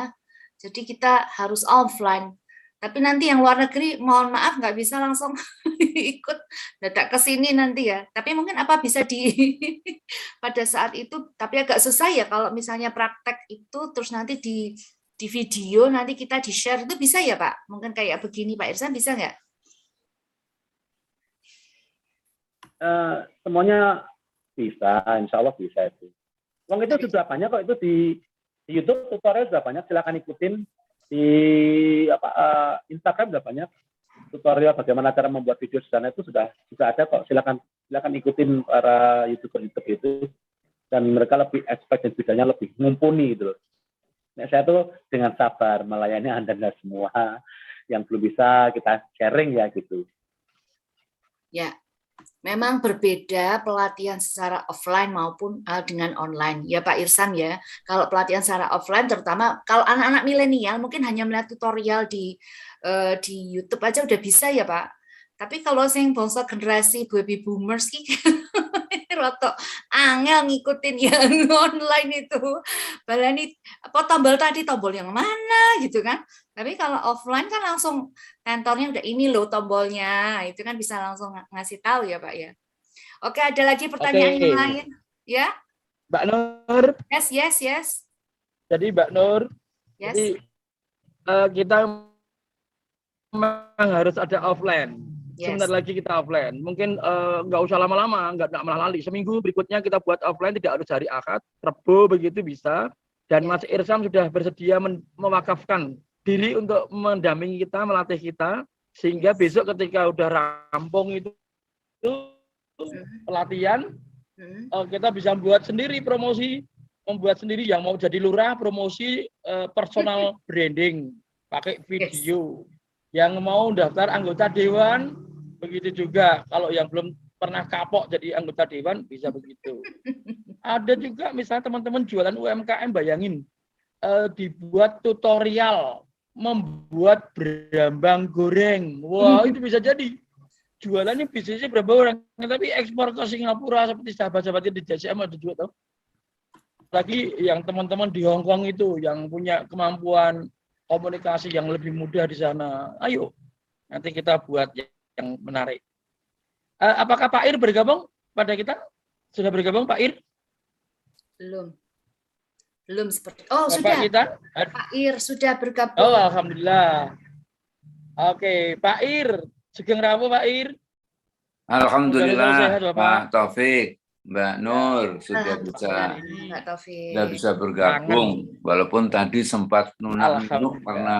Jadi kita harus offline. Tapi nanti yang luar negeri, mohon maaf nggak bisa langsung [laughs] ikut dadak ke sini nanti ya. Tapi mungkin apa bisa di [laughs] pada saat itu, tapi agak susah ya kalau misalnya praktek itu terus nanti di di video nanti kita di share itu bisa ya Pak? Mungkin kayak begini Pak Irsan bisa nggak? Eh, semuanya bisa, insya Allah bisa itu. Wong itu sudah banyak kok itu di, di YouTube tutorial sudah banyak. Silakan ikutin di apa eh, Instagram sudah banyak tutorial bagaimana cara membuat video sederhana itu sudah sudah ada kok. Silakan silakan ikutin para youtuber YouTube itu dan mereka lebih expert dan bidangnya lebih mumpuni gitu loh. Nah, saya tuh dengan sabar melayani anda dan semua yang belum bisa kita sharing ya gitu. Ya, memang berbeda pelatihan secara offline maupun uh, dengan online. Ya Pak Irsam ya, kalau pelatihan secara offline terutama kalau anak-anak milenial mungkin hanya melihat tutorial di uh, di YouTube aja udah bisa ya Pak. Tapi kalau sing bangsa generasi baby boomers [laughs] rotok angel ngikutin yang [laughs] online itu. Balani apa tombol tadi tombol yang mana gitu kan. Tapi kalau offline kan langsung kantornya udah ini loh tombolnya. Itu kan bisa langsung ng- ngasih tahu ya, Pak ya. Oke, ada lagi pertanyaan yang Oke. lain? Ya? Mbak Nur, Yes, yes, yes. jadi Mbak Nur, Yes. jadi eh, kita memang harus ada offline. Yes. Sebentar lagi kita offline. Mungkin eh, nggak usah lama-lama, nggak nggak malah lali. Seminggu berikutnya kita buat offline, tidak harus hari Ahad, Rabu begitu bisa. Dan Ya. Mas Irsam sudah bersedia mewakafkan diri untuk mendampingi kita, melatih kita, sehingga besok ketika udah rampung itu, itu pelatihan, Hmm. eh, kita bisa buat sendiri promosi, membuat sendiri yang mau jadi lurah promosi eh, personal [laughs] branding pakai video. Yang mau daftar anggota dewan begitu juga. Kalau yang belum pernah kapok jadi anggota dewan bisa begitu. [laughs] Ada juga misalnya teman-teman jualan UMKM bayangin eh, dibuat tutorial membuat berambang goreng. Wah, itu bisa jadi. Jualannya bisnisnya berapa orang? Tapi ekspor ke Singapura seperti sahabat-sahabat kita di JCM ada juga tau lagi yang teman-teman di Hong Kong itu yang punya kemampuan komunikasi yang lebih mudah di sana. Ayo nanti kita buat yang menarik. Eh, apakah Pak Ir bergabung pada kita? Sudah bergabung Pak Ir? Belum. Belum seperti. Oh, Bapak sudah. kita? Pak Ir sudah bergabung. Oh, alhamdulillah. Oke, Pak Ir. Sugeng Rabu, Pak Ir. Alhamdulillah sehat. Pak Taufik, Mbak Nur sudah bisa Alhamdulillah, Mbak Taufik. sudah bisa bergabung walaupun tadi sempat nunak-nunuk Alhamdulillah. karena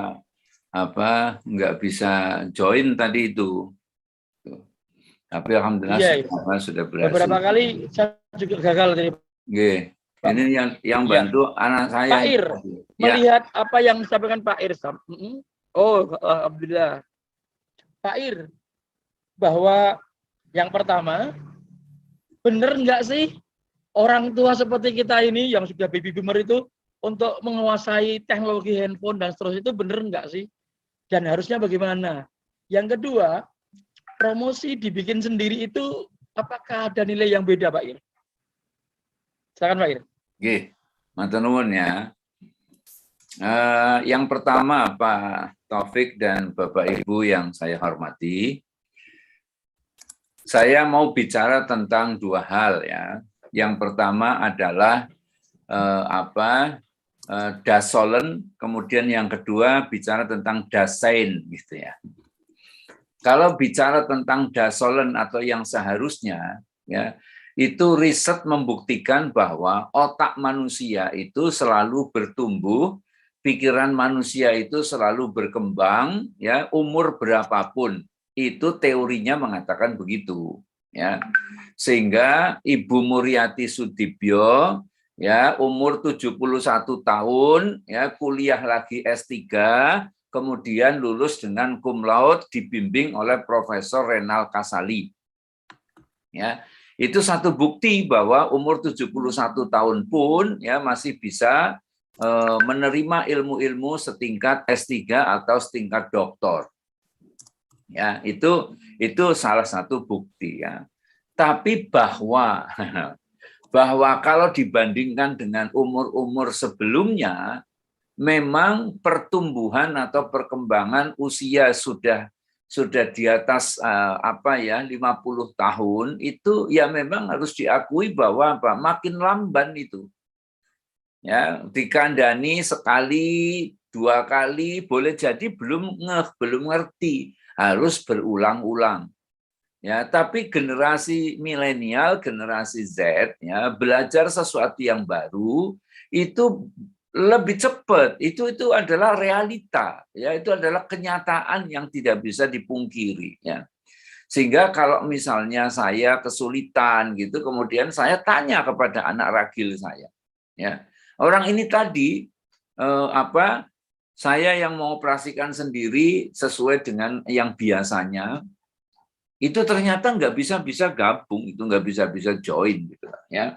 apa nggak bisa join tadi itu. Tapi alhamdulillah iya. semua sudah berhasil. Beberapa kali saya juga gagal dari Nggih. Ini yang yang Iya. bantu anak saya. Pak Ir, Ya, melihat apa yang disampaikan Pak Ir. Oh, alhamdulillah. Pak Ir, bahwa yang pertama, benar nggak sih orang tua seperti kita ini yang sudah baby boomer itu untuk menguasai teknologi handphone dan seterusnya itu benar nggak sih? Dan harusnya bagaimana? Yang kedua, promosi dibikin sendiri itu apakah ada nilai yang beda, Pak Ir? Silakan Pak Ir. Matur nuwun ya. Eh, yang pertama Pak Taufik dan Bapak Ibu yang saya hormati, saya mau bicara tentang dua hal ya. Yang pertama adalah eh, apa eh, dasolen, kemudian yang kedua bicara tentang dasain gitu ya. Kalau bicara tentang dasolen atau yang seharusnya ya itu riset membuktikan bahwa otak manusia itu selalu bertumbuh, pikiran manusia itu selalu berkembang, ya umur berapapun. Itu teorinya mengatakan begitu, ya. Sehingga Ibu Muriati Sudibyo ya umur 71 tahun ya kuliah lagi S3 kemudian lulus dengan cum laude dibimbing oleh Profesor Renal Kasali ya itu satu bukti bahwa umur 71 tahun pun ya masih bisa eh, menerima ilmu-ilmu setingkat S3 atau setingkat doktor. Ya, itu itu salah satu bukti ya. Tapi bahwa [laughs] bahwa kalau dibandingkan dengan umur-umur sebelumnya memang pertumbuhan atau perkembangan usia sudah sudah di atas uh, apa ya 50 tahun itu ya memang harus diakui bahwa apa makin lamban itu. Ya dikandani sekali dua kali boleh jadi belum ngeh belum ngerti harus berulang-ulang. Ya tapi generasi milenial generasi Z ya belajar sesuatu yang baru itu lebih cepat. Itu itu adalah realita ya. Itu adalah kenyataan yang tidak bisa dipungkiri ya. Sehingga kalau misalnya saya kesulitan gitu kemudian saya tanya kepada anak ragil saya ya. Orang ini tadi eh, apa saya yang mengoperasikan sendiri sesuai dengan yang biasanya itu ternyata nggak bisa bisa gabung itu nggak bisa bisa join gitu ya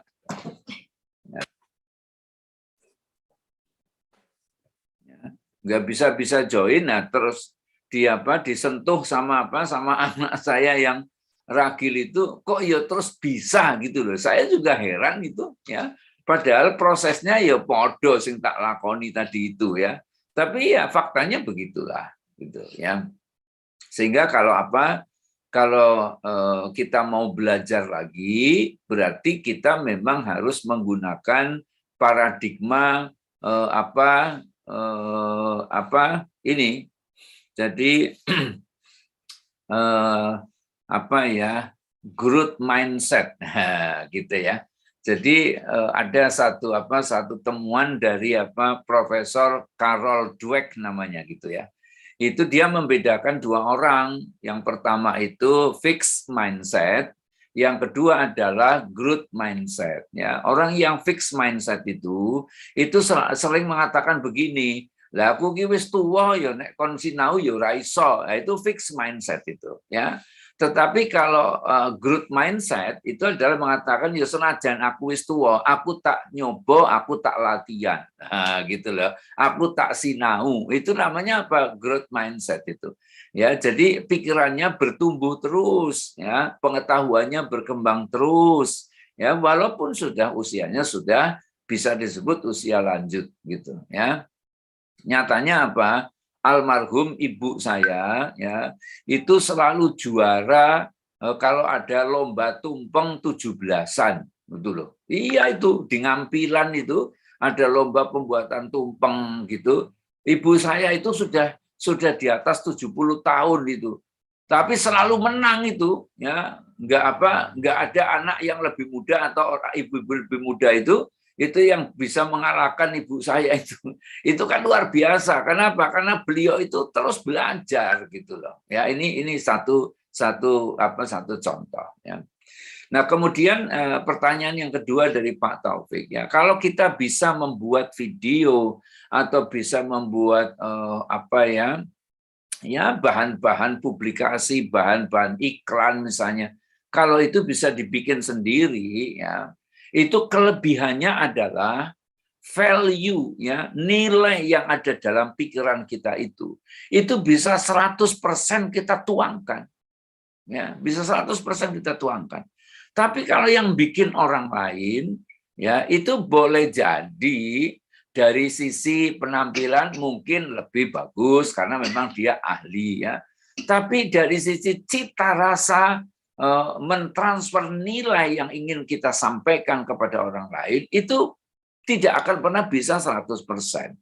nggak bisa bisa join. Nah terus di apa disentuh sama apa sama [laughs] anak saya yang ragil itu kok ya terus bisa? Gitu loh. Saya juga heran itu ya. Padahal prosesnya ya podo sing tak lakoni tadi itu ya. Tapi ya faktanya begitulah gitu ya. Sehingga kalau apa kalau eh, kita mau belajar lagi berarti kita memang harus menggunakan paradigma eh, apa eh, apa ini. Jadi [clears throat] eh, apa ya growth mindset. [laughs] Gitu ya. Jadi eh, ada satu apa satu temuan dari apa Profesor Carol Dweck namanya gitu ya. Itu dia membedakan dua orang. Yang pertama itu fixed mindset yang kedua adalah growth mindset ya. Orang yang fixed mindset itu itu sering mengatakan begini lah aku ki wis ya nek kon sinau ya ora iso. Nah, itu fixed mindset itu ya. Tetapi kalau uh, growth mindset itu adalah mengatakan ya senajan aku wis tuwa aku tak nyoba aku tak latihan. Nah, gitu loh. Aku tak sinau. Itu namanya apa? Growth mindset itu ya jadi pikirannya bertumbuh terus ya. Pengetahuannya berkembang terus ya. Walaupun sudah usianya sudah bisa disebut usia lanjut gitu ya. Nyatanya apa? Almarhum ibu saya ya itu selalu juara eh, kalau ada lomba tumpeng tujuh belasan betul loh. Iya itu di ngampilan itu ada lomba pembuatan tumpeng gitu. Ibu saya itu sudah sudah di atas 70 tahun itu. Tapi selalu menang itu, ya. Enggak apa, enggak ada anak yang lebih muda atau orang ibu-ibu lebih muda itu itu yang bisa mengalahkan ibu saya [laughs] itu. Itu kan luar biasa. Kenapa? Karena beliau itu terus belajar gitu loh. Ya, ini ini satu satu apa satu contoh ya. Nah, kemudian eh, pertanyaan yang kedua dari Pak Taufik ya, kalau kita bisa membuat video atau bisa membuat eh, apa ya, ya bahan-bahan publikasi, bahan-bahan iklan misalnya, kalau itu bisa dibikin sendiri ya, itu kelebihannya adalah value ya nilai yang ada dalam pikiran kita itu. Itu bisa 100% kita tuangkan ya bisa 100% kita tuangkan tapi kalau yang bikin orang lain, ya itu boleh jadi dari sisi penampilan mungkin lebih bagus karena memang dia ahli ya. Tapi dari sisi cita rasa eh, mentransfer nilai yang ingin kita sampaikan kepada orang lain itu tidak akan pernah bisa 100%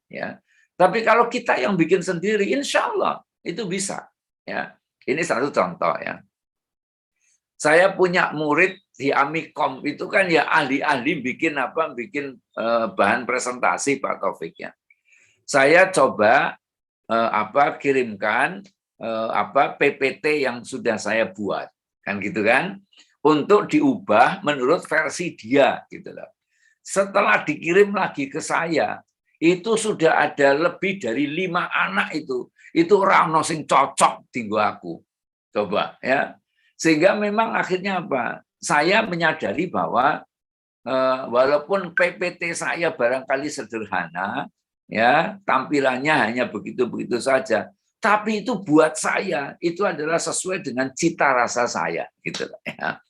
ya. Tapi kalau kita yang bikin sendiri, insya Allah itu bisa ya. Ini satu contoh ya. Saya punya murid di Amikom. Itu kan ya ahli-ahli bikin apa, bikin eh, bahan presentasi Pak Taufik ya. Saya coba eh, apa kirimkan eh, apa PPT yang sudah saya buat. Kan gitu kan? Untuk diubah menurut versi dia gitu loh. Setelah dikirim lagi ke saya itu sudah ada lebih dari lima anak itu. Itu orang sing cocok tinggu aku. Coba ya sehingga memang akhirnya apa? Saya menyadari bahwa eh, walaupun PPT saya barangkali sederhana, ya tampilannya hanya begitu-begitu saja, tapi itu buat saya itu adalah sesuai dengan cita rasa saya, gitu ya.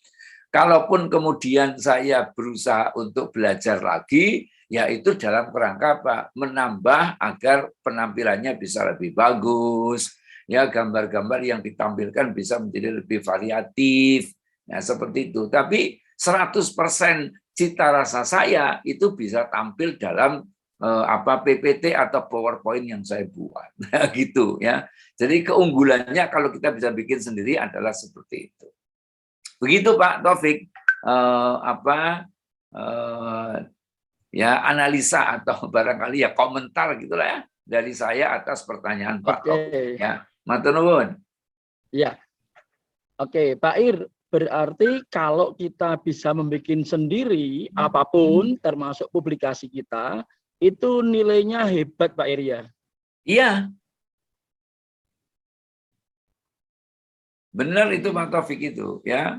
Kalaupun kemudian saya berusaha untuk belajar lagi, yaitu dalam kerangka apa? Menambah agar penampilannya bisa lebih bagus, ya gambar-gambar yang ditampilkan bisa menjadi lebih variatif. Ya seperti itu. Tapi 100% cita rasa saya itu bisa tampil dalam eh, apa PPT atau PowerPoint yang saya buat. [laughs] Nah, gitu ya. Jadi keunggulannya kalau kita bisa bikin sendiri adalah seperti itu. Begitu Pak Taufik. Eh, apa eh, ya analisa atau [laughs] barangkali ya komentar gitulah ya dari saya atas pertanyaan Pak Oke. Taufik ya Matur nuwun. Ya. Oke, Pak Ir, berarti kalau kita bisa membuat sendiri apa pun termasuk publikasi kita, itu nilainya hebat Pak Ir ya. Iya. Benar itu Pak Taufik itu ya.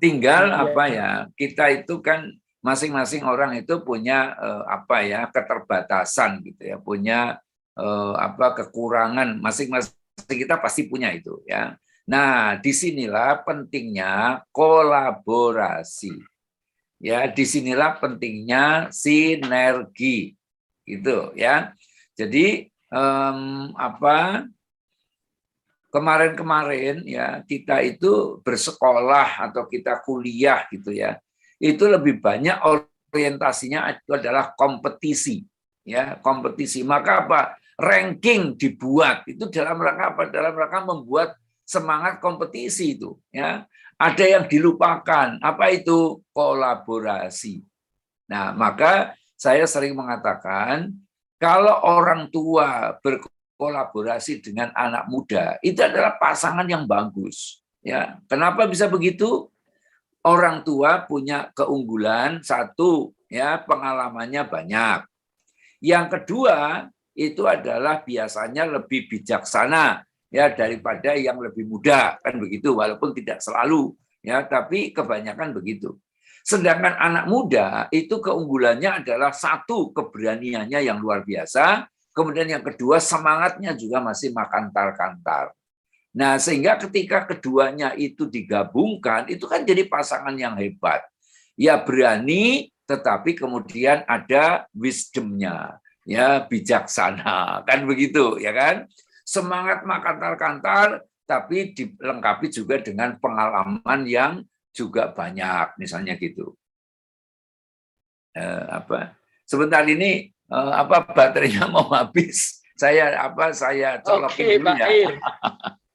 Tinggal Iya. apa ya, kita itu kan masing-masing orang itu punya eh, apa ya keterbatasan gitu ya, punya eh, apa kekurangan masing-masing kita pasti punya itu ya. Nah, di sinilah pentingnya kolaborasi. Ya, di sinilah pentingnya sinergi, gitu ya. Jadi em, apa kemarin-kemarin ya kita itu bersekolah atau kita kuliah gitu ya. Itu lebih banyak orientasinya itu adalah kompetisi ya, kompetisi. Maka apa? Ranking dibuat itu dalam rangka apa? Dalam rangka membuat semangat kompetisi itu ya. Ada yang dilupakan. Apa itu? Kolaborasi. Nah, maka saya sering mengatakan kalau orang tua berkolaborasi dengan anak muda, itu adalah pasangan yang bagus. Ya, kenapa bisa begitu? Orang tua punya keunggulan satu, ya pengalamannya banyak. Yang kedua, itu adalah biasanya lebih bijaksana ya daripada yang lebih muda kan begitu walaupun tidak selalu ya tapi kebanyakan begitu. Sedangkan anak muda itu keunggulannya adalah satu keberaniannya yang luar biasa, kemudian yang kedua semangatnya juga masih makantar-kantar. Nah, sehingga ketika keduanya itu digabungkan, itu kan jadi pasangan yang hebat. Ya berani, tetapi kemudian ada wisdomnya ya bijaksana kan begitu ya kan semangat makantar-kantar tapi dilengkapi juga dengan pengalaman yang juga banyak misalnya gitu eh, apa sebentar ini eh, apa baterainya [laughs] mau habis. Saya apa saya colokin Oke, dulu Pak ya. Ir.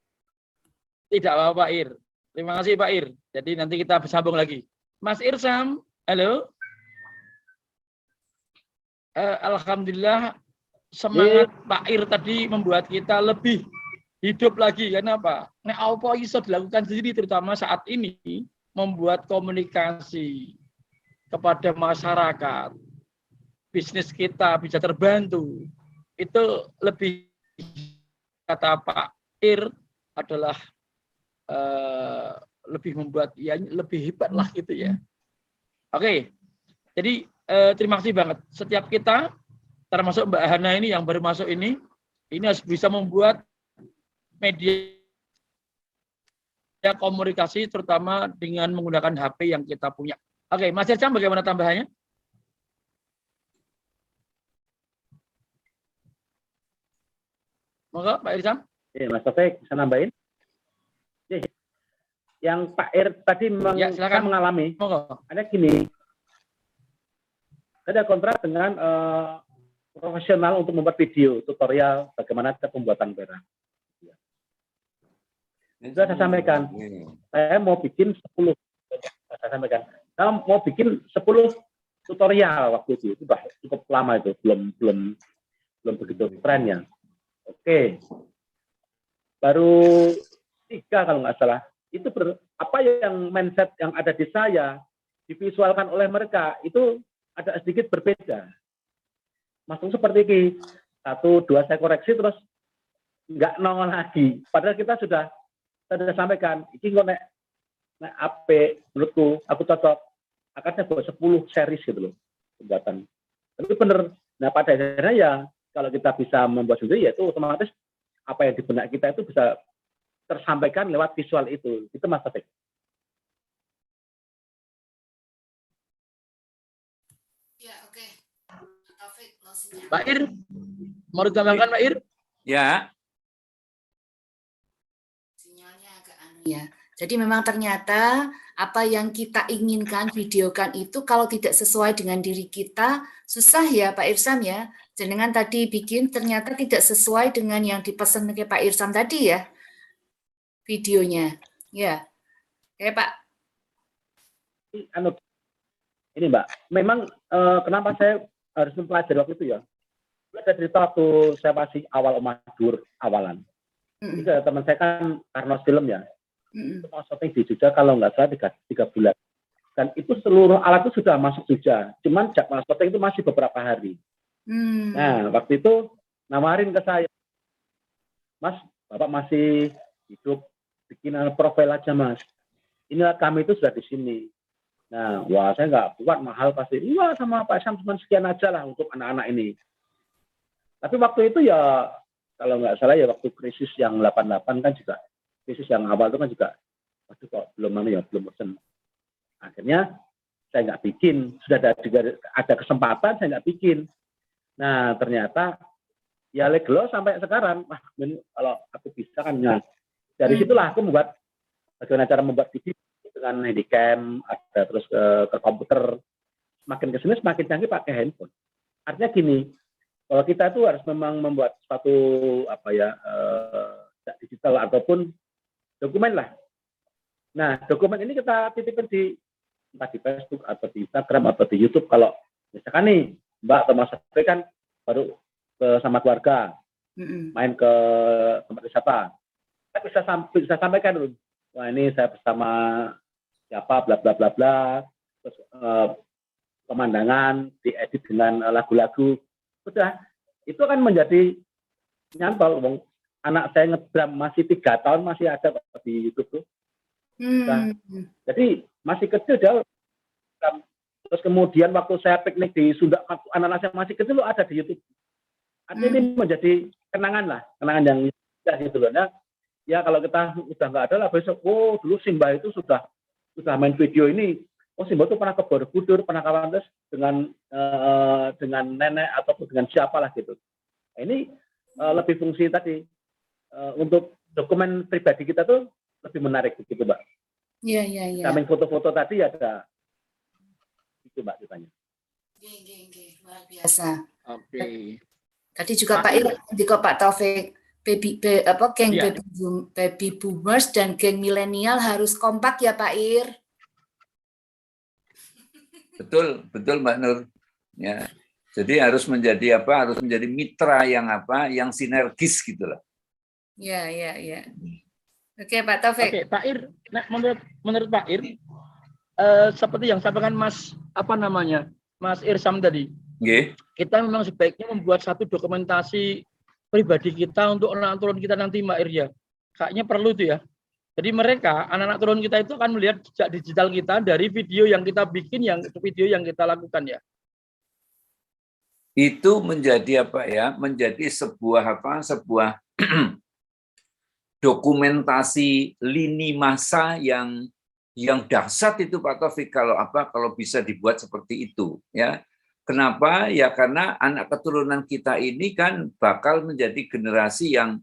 [laughs] Tidak apa-apa, Pak Ir. Terima kasih, Pak Ir. Jadi nanti kita bersambung lagi. Mas Irsam, halo. Eh, Alhamdulillah semangat Pak Ir tadi membuat kita lebih hidup lagi. Kenapa? Nek apa iso dilakukan sendiri terutama saat ini membuat komunikasi kepada masyarakat. Bisnis kita bisa terbantu. Itu lebih kata Pak Ir adalah eh, lebih membuat ya lebih hebat lah gitu ya. Oke, jadi eh, terima kasih banget. Setiap kita, termasuk Mbak Hana ini yang baru masuk ini, ini harus bisa membuat media komunikasi terutama dengan menggunakan HP yang kita punya. Oke, Mas Ircam bagaimana tambahannya? Monggo Pak Ircam. Oke, Mas Taufik bisa nambahin? Oke. Yang Pak Ir tadi meng- Ya, silakan. mengalami, Monggo. ada gini, ada kontrak dengan eh, profesional untuk membuat video tutorial bagaimana cara pembuatan perang. Sudah saya sampaikan. Saya mau bikin 10, saya sampaikan, saya mau bikin 10 tutorial waktu itu, itu udah cukup lama itu, belum belum belum begitu keren ya. Oke, baru tiga kalau nggak salah. Itu ber, apa yang mindset yang ada di saya divisualkan oleh mereka itu ada sedikit berbeda. Masuk seperti ini, satu dua saya koreksi terus nggak nongol lagi. Padahal kita sudah saya sudah sampaikan, ini kok nek nek AP menurutku aku cocok akarnya buat 10 series gitu loh pembuatan. Tapi bener, nah pada akhirnya ya kalau kita bisa membuat sendiri ya itu otomatis apa yang di benak kita itu bisa tersampaikan lewat visual itu. Itu Mas Taufik. Pak Ir, mau ditambahkan Pak Ir? Ya, Sinyalnya agak anu ya. Jadi memang ternyata apa yang kita inginkan videokan itu kalau tidak sesuai dengan diri kita susah ya Pak Irsam ya. Jenengan tadi bikin ternyata tidak sesuai dengan yang dipesan oleh Pak Irsam tadi ya videonya. Ya. Oke Pak. Anu, ini Mbak, memang eh, kenapa saya harus mempelajari waktu itu ya? Ada cerita waktu saya masih awal Omadur awalan. Mm, Ini teman saya kan Karnos Film ya. mm, itu mau syuting di Jogja kalau nggak salah tiga, tiga bulan. Dan itu seluruh alat itu sudah masuk Jogja. Cuman jadwal syuting itu masih beberapa hari. mm. Nah, waktu itu nawarin ke saya, Mas, Bapak masih hidup, bikin profil aja, Mas. Inilah kami itu sudah di sini. Nah, wah saya nggak buat mahal pasti. Wah sama Pak Sam cuma sekian aja lah untuk anak-anak ini. Tapi waktu itu ya, kalau nggak salah ya waktu krisis yang 88 kan juga, krisis yang awal itu kan juga, waduh kok belum mana ya, belum pesen. Akhirnya saya nggak bikin, sudah ada, juga ada kesempatan saya nggak bikin. Nah, ternyata ya leglo sampai sekarang, wah kalau aku bisa kan, nah, dari Hmm. situlah aku membuat bagaimana cara membuat video dengan handycam, ada terus ke, ke komputer, semakin ke sini semakin canggih pakai handphone. Artinya gini, kalau kita itu harus memang membuat suatu apa ya eh, digital ataupun dokumen lah. Nah, dokumen ini kita titipin di entah di Facebook atau di Instagram atau di YouTube kalau misalkan nih Mbak atau Mas kan baru ke sama keluarga main ke tempat wisata. Saya bisa, bisa sampaikan dulu. Wah ini saya bersama siapa bla bla bla bla. Terus eh, pemandangan diedit dengan eh, lagu-lagu. Sudah itu akan menjadi nyantol. Wong anak saya ngedram masih tiga tahun masih ada di YouTube tuh. Hmm. Jadi masih kecil dia terus kemudian waktu saya piknik di Sunda waktu anak-anak saya masih kecil lo ada di YouTube. Artinya ini menjadi kenangan lah, kenangan yang indah gitu loh. Nah, ya kalau kita udah nggak ada lah besok, oh dulu Simba itu sudah sudah main video ini. Oh Simba itu pernah ke Borobudur, pernah kawan terus dengan eh, dengan nenek ataupun dengan siapa lah gitu. Nah, ini eh, lebih fungsi tadi eh, untuk dokumen pribadi kita tuh lebih menarik gitu mbak. Iya, iya, iya. Samping foto-foto tadi ada itu mbak ditanya. Oke, oke, oke. Luar biasa. Oke. Tadi juga Pak Pak Ir di Pak Taufik baby be- apa geng Iya. baby, boom- baby boomers dan geng milenial harus kompak ya Pak Ir. Betul, betul Mbak Nur. Ya. Jadi harus menjadi apa? Harus menjadi mitra yang apa? Yang sinergis gitu lah. Ya, ya, ya. Oke, Pak Taufik. Oke, Pak Ir, nah, menurut menurut Pak Ir, eh, seperti yang sampaikan Mas apa namanya, Mas Irsam tadi, Nggih. kita memang sebaiknya membuat satu dokumentasi pribadi kita untuk anak turun kita nanti Mbak Ir ya. Kayaknya perlu tuh ya. Jadi mereka, anak-anak turun kita itu akan melihat jejak digital kita dari video yang kita bikin, yang video yang kita lakukan ya. itu menjadi apa ya menjadi sebuah apa sebuah [clears throat] dokumentasi lini masa yang yang dahsyat itu Pak Taufik kalau apa kalau bisa dibuat seperti itu ya kenapa? Ya karena anak keturunan kita ini kan bakal menjadi generasi yang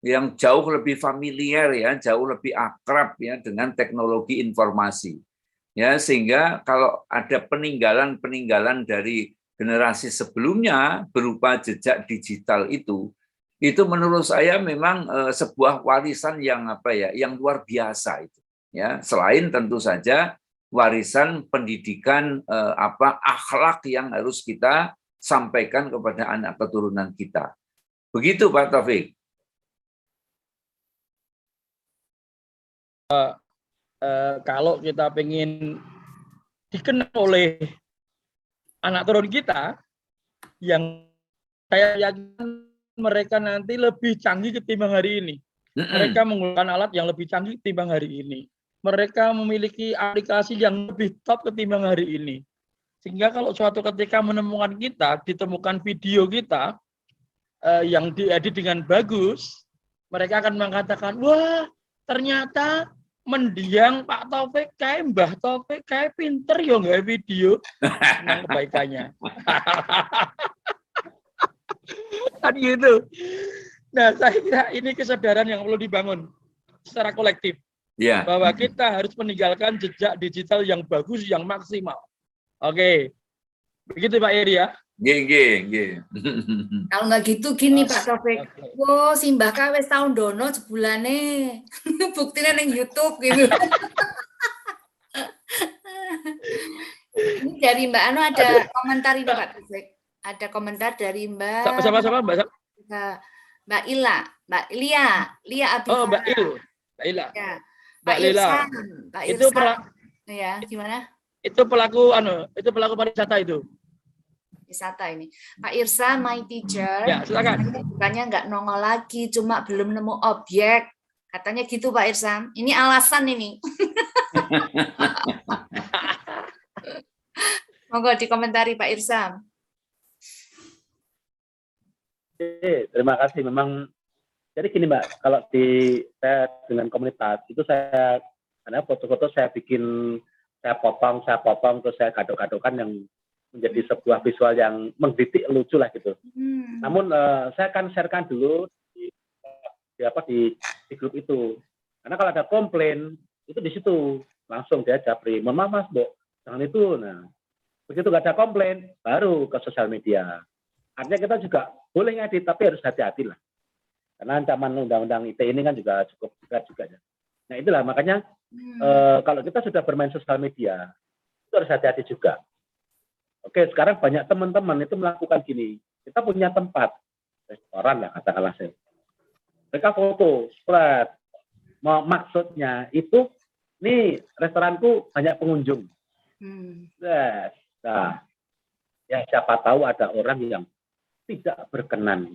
yang jauh lebih familiar ya jauh lebih akrab ya dengan teknologi informasi. Ya sehingga kalau ada peninggalan peninggalan dari generasi sebelumnya berupa jejak digital itu itu menurut saya memang eh, sebuah warisan yang apa ya yang luar biasa itu. Ya selain tentu saja warisan pendidikan eh, apa akhlak yang harus kita sampaikan kepada anak keturunan kita begitu Pak Taufik Eh, kalau kita pengen dikenal oleh anak turun kita, yang saya yakin mereka nanti lebih canggih ketimbang hari ini. Mereka menggunakan alat yang lebih canggih ketimbang hari ini. Mereka memiliki aplikasi yang lebih top ketimbang hari ini. Sehingga kalau suatu ketika menemukan kita, ditemukan video kita eh, yang diedit dengan bagus, mereka akan mengatakan, wah ternyata mendiang Pak Taufik kayak Mbah Taufik kayak pinter ya nggak video tentang kebaikannya. [laughs] kan gitu. Nah, saya kira ini kesadaran yang perlu dibangun secara kolektif ya bahwa kita harus meninggalkan jejak digital yang bagus, yang maksimal. Oke, begitu Pak Eri ya. nggih nggih nggih [laughs] Kalau nggak gitu gini Pak Taufik. Wo, si Mbah Ka wis tahun dono sebulane. [laughs] Buktinya neng YouTube gitu. Ini dari Mbak Anu ada komentar ini Pak Taufik. Ada komentar dari Mbak Siapa siapa, siapa Mbak? Mbak, Mbak Ila, Mbak Lia, Lia Abifana. Oh, Mbak Il. Mbak Ila. Ya. Mbak Pak Lila. Irsan, Pak Itu Irsan. pela- Ya, gimana? itu pelaku anu, itu pelaku pariwisata itu. Wisata ini. Pak Irsan, my teacher. Ya, silakan. Bukannya nggak nongol lagi, cuma belum nemu objek. Katanya gitu Pak Irsan. Ini alasan ini. [laughs] Monggo dikomentari Pak Irsan. Oke, terima kasih. Memang jadi gini Mbak, kalau di saya dengan komunitas itu saya karena foto-foto saya bikin saya potong, saya potong terus saya gadok-gadokan yang menjadi sebuah visual yang menggelitik lucu lah gitu. Hmm. Namun eh, saya akan sharekan dulu di, di apa di, di grup itu. Karena kalau ada komplain itu di situ langsung dia japri, mohon maaf mas, bu, jangan itu. Nah, begitu nggak ada komplain, baru ke sosial media. Artinya kita juga boleh ngedit, tapi harus hati-hati lah. Karena ancaman undang-undang ITE ini kan juga cukup berat juga ya. Nah itulah makanya Hmm. eh, kalau kita sudah bermain sosial media, itu harus hati-hati juga. Oke, sekarang banyak teman-teman itu melakukan gini. Kita punya tempat, restoran lah katakanlah saya. Mereka foto, spread. Mau maksudnya itu, nih restoranku banyak pengunjung. Hmm. Yes. Nah, ya siapa tahu ada orang yang tidak berkenan.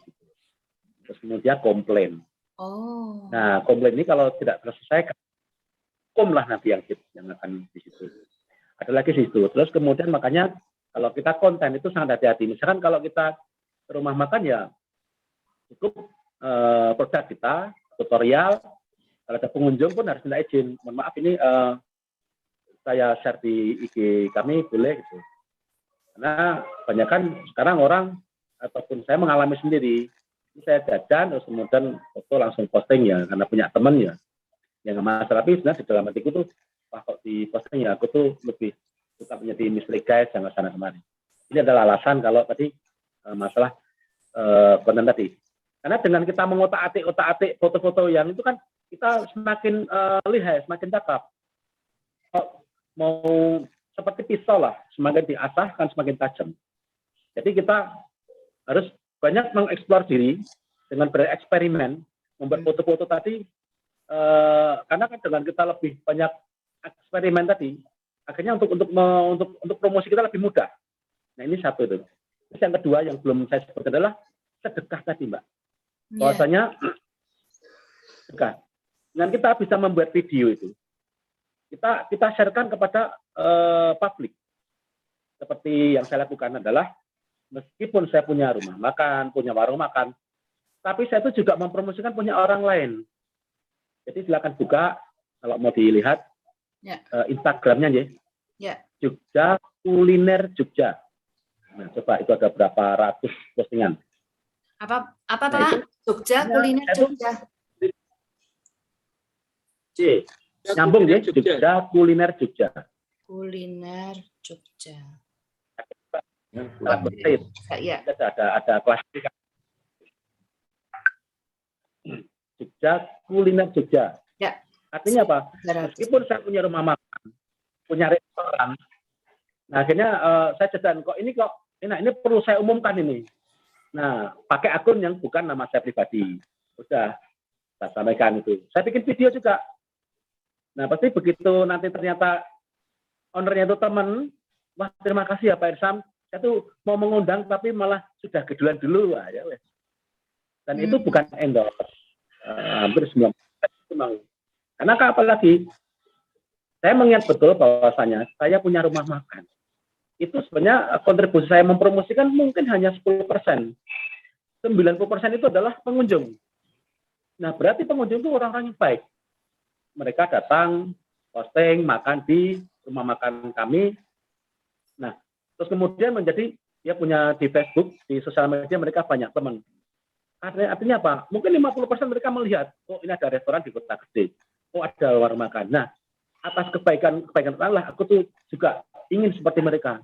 Terus kemudian komplain. Oh. Nah, komplain ini kalau tidak terselesaikan, hukum lah nanti yang yang akan di situ. Ada lagi di situ. Terus kemudian makanya kalau kita konten itu sangat hati-hati. Misalkan kalau kita ke rumah makan ya cukup eh, produk kita, tutorial. Kalau ada pengunjung pun harus minta izin. Mohon maaf ini eh, saya share di IG kami boleh gitu. Karena banyak kan sekarang orang ataupun saya mengalami sendiri saya jajan terus kemudian foto langsung posting ya karena punya teman ya yang masalah tapi sebenarnya di dalam hatiku tuh wah kok di posting ya aku tuh lebih suka menjadi misteri guys jangan sana kemari Ini adalah alasan kalau tadi eh, masalah konten tadi. Karena dengan kita mengotak-atik otak-atik foto-foto yang itu kan kita semakin eh, lihai, semakin cakep. Kok mau seperti pisau lah, semakin diasah kan semakin tajam. Jadi kita harus banyak mengeksplor diri dengan bereksperimen, membuat foto-foto tadi eh, karena kan dengan kita lebih banyak eksperimen tadi, akhirnya untuk untuk me- untuk untuk promosi kita lebih mudah. Nah ini satu itu. Terus yang kedua yang belum saya sebutkan adalah sedekah tadi mbak. Iya. Bahwasanya sedekah. Dengan kita bisa membuat video itu, kita kita sharekan kepada eh, publik. Seperti yang saya lakukan adalah meskipun saya punya rumah makan, punya warung makan, tapi saya itu juga mempromosikan punya orang lain. Jadi silakan buka kalau mau dilihat Ya. eh, Instagramnya ya. Ya. Jogja Kuliner Jogja. Nah, coba itu ada berapa ratus postingan. Apa apa Nah, Pak? itu- Jogja Ya, kuliner itu- Jogja. C. Nyambung ya, Jogja Kuliner Jogja. Kuliner Jogja. Nah, betul. Ya, Ada ada ada klasifikasi. Jogja Kuliner Jogja. Ya. Artinya apa? meskipun saya punya rumah makan, punya restoran, nah akhirnya eh, saya jalan kok ini kok ini, nah, ini perlu saya umumkan ini. Nah, pakai akun yang bukan nama saya pribadi. Udah, saya sampaikan itu. Saya bikin video juga. Nah, pasti begitu nanti ternyata ownernya itu teman, wah terima kasih ya Pak Irsam, tuh mau mengundang tapi malah sudah gedulan dulu. Wah, ya wes. Dan itu Hmm. bukan endorse. Eh, hampir semua itu mau karena apalagi saya mengingat betul bahwasanya saya punya rumah makan. Itu sebenarnya kontribusi saya mempromosikan mungkin hanya 10%. 90% itu adalah pengunjung. Nah, berarti pengunjung itu orang-orang yang baik. Mereka datang, posting, makan di rumah makan kami. Terus kemudian menjadi dia punya di Facebook, di sosial media mereka banyak teman. Artinya, artinya apa? Mungkin 50% mereka melihat, oh ini ada restoran di kota gede oh ada warung makan. Nah, atas kebaikan kebaikan Allah, aku tuh juga ingin seperti mereka.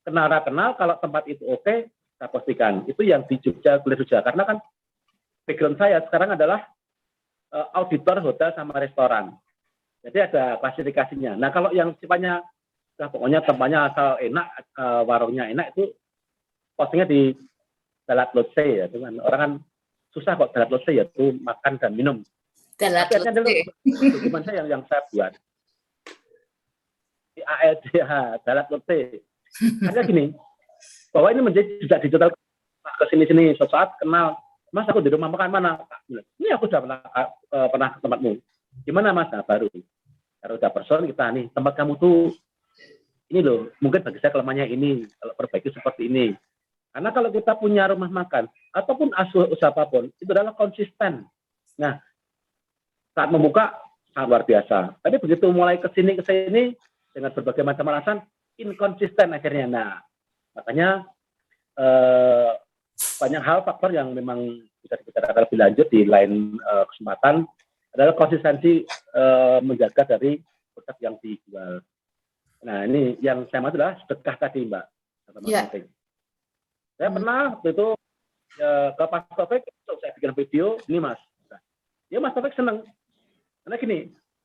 Kenal kenal kalau tempat itu oke, saya pastikan. Itu yang di Jogja, Kuliah Jogja. Karena kan background saya sekarang adalah eh, auditor hotel sama restoran. Jadi ada klasifikasinya. Nah, kalau yang sifatnya nah, pokoknya tempatnya asal enak, eh, warungnya enak itu postingnya di Dalat Lotse ya, dengan orang kan susah kok Dalat Lotse ya, itu makan dan minum. Dalat Tapi ada dulu dokumen saya yang, yang saya buat di ALDH Dalat Lote. Ada gini, bahwa ini menjadi juga digital ke sini-sini suatu saat kenal, Mas aku di rumah makan mana? Ini aku sudah pernah eh, pernah ke tempatmu. Gimana Mas? Nah, baru. Kalau udah person kita nih, tempat kamu tuh ini loh, mungkin bagi saya kelemahannya ini, kalau perbaiki seperti ini. Karena kalau kita punya rumah makan, ataupun asuh usaha apa pun, itu adalah konsisten. Nah, saat membuka sangat luar biasa. Tapi begitu mulai ke sini ke sini dengan berbagai macam alasan inkonsisten akhirnya. Nah, makanya eh, banyak hal faktor yang memang bisa dibicarakan lebih lanjut di lain eh, kesempatan adalah konsistensi eh, menjaga dari produk yang dijual. Nah, ini yang saya maksud adalah sedekah tadi, Mbak. Iya. Taufik. Saya Hmm. pernah waktu itu eh, ke Pak Taufik, saya bikin video, ini Mas. Ya Mas Taufik senang. Karena gini,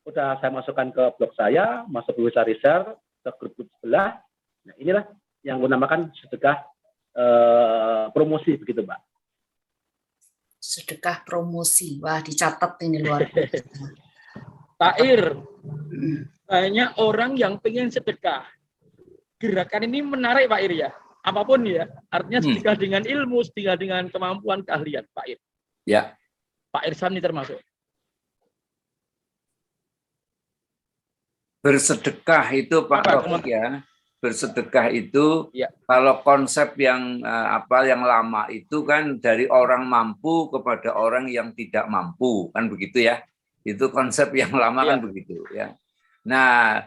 udah saya masukkan ke blog saya, masuk ke Wisa Research, ke grup-grup sebelah. Nah, inilah yang gue namakan sedekah eh, promosi begitu, Mbak. Sedekah promosi. Wah, dicatat ini luar biasa. Pak Ir, Mm. Banyak orang yang pengen sedekah. Gerakan ini menarik Pak Ir ya. Apa pun ya. Artinya Hmm. sedekah dengan ilmu, sedekah dengan kemampuan keahlian Pak Ir. Ya. Pak Irsan ini termasuk. Bersedekah itu Pak Taufik ya. Bersedekah itu Ya. kalau konsep yang eh, apa yang lama itu kan dari orang mampu kepada orang yang tidak mampu kan begitu ya. Itu konsep yang lama kan Ya. begitu ya. Nah,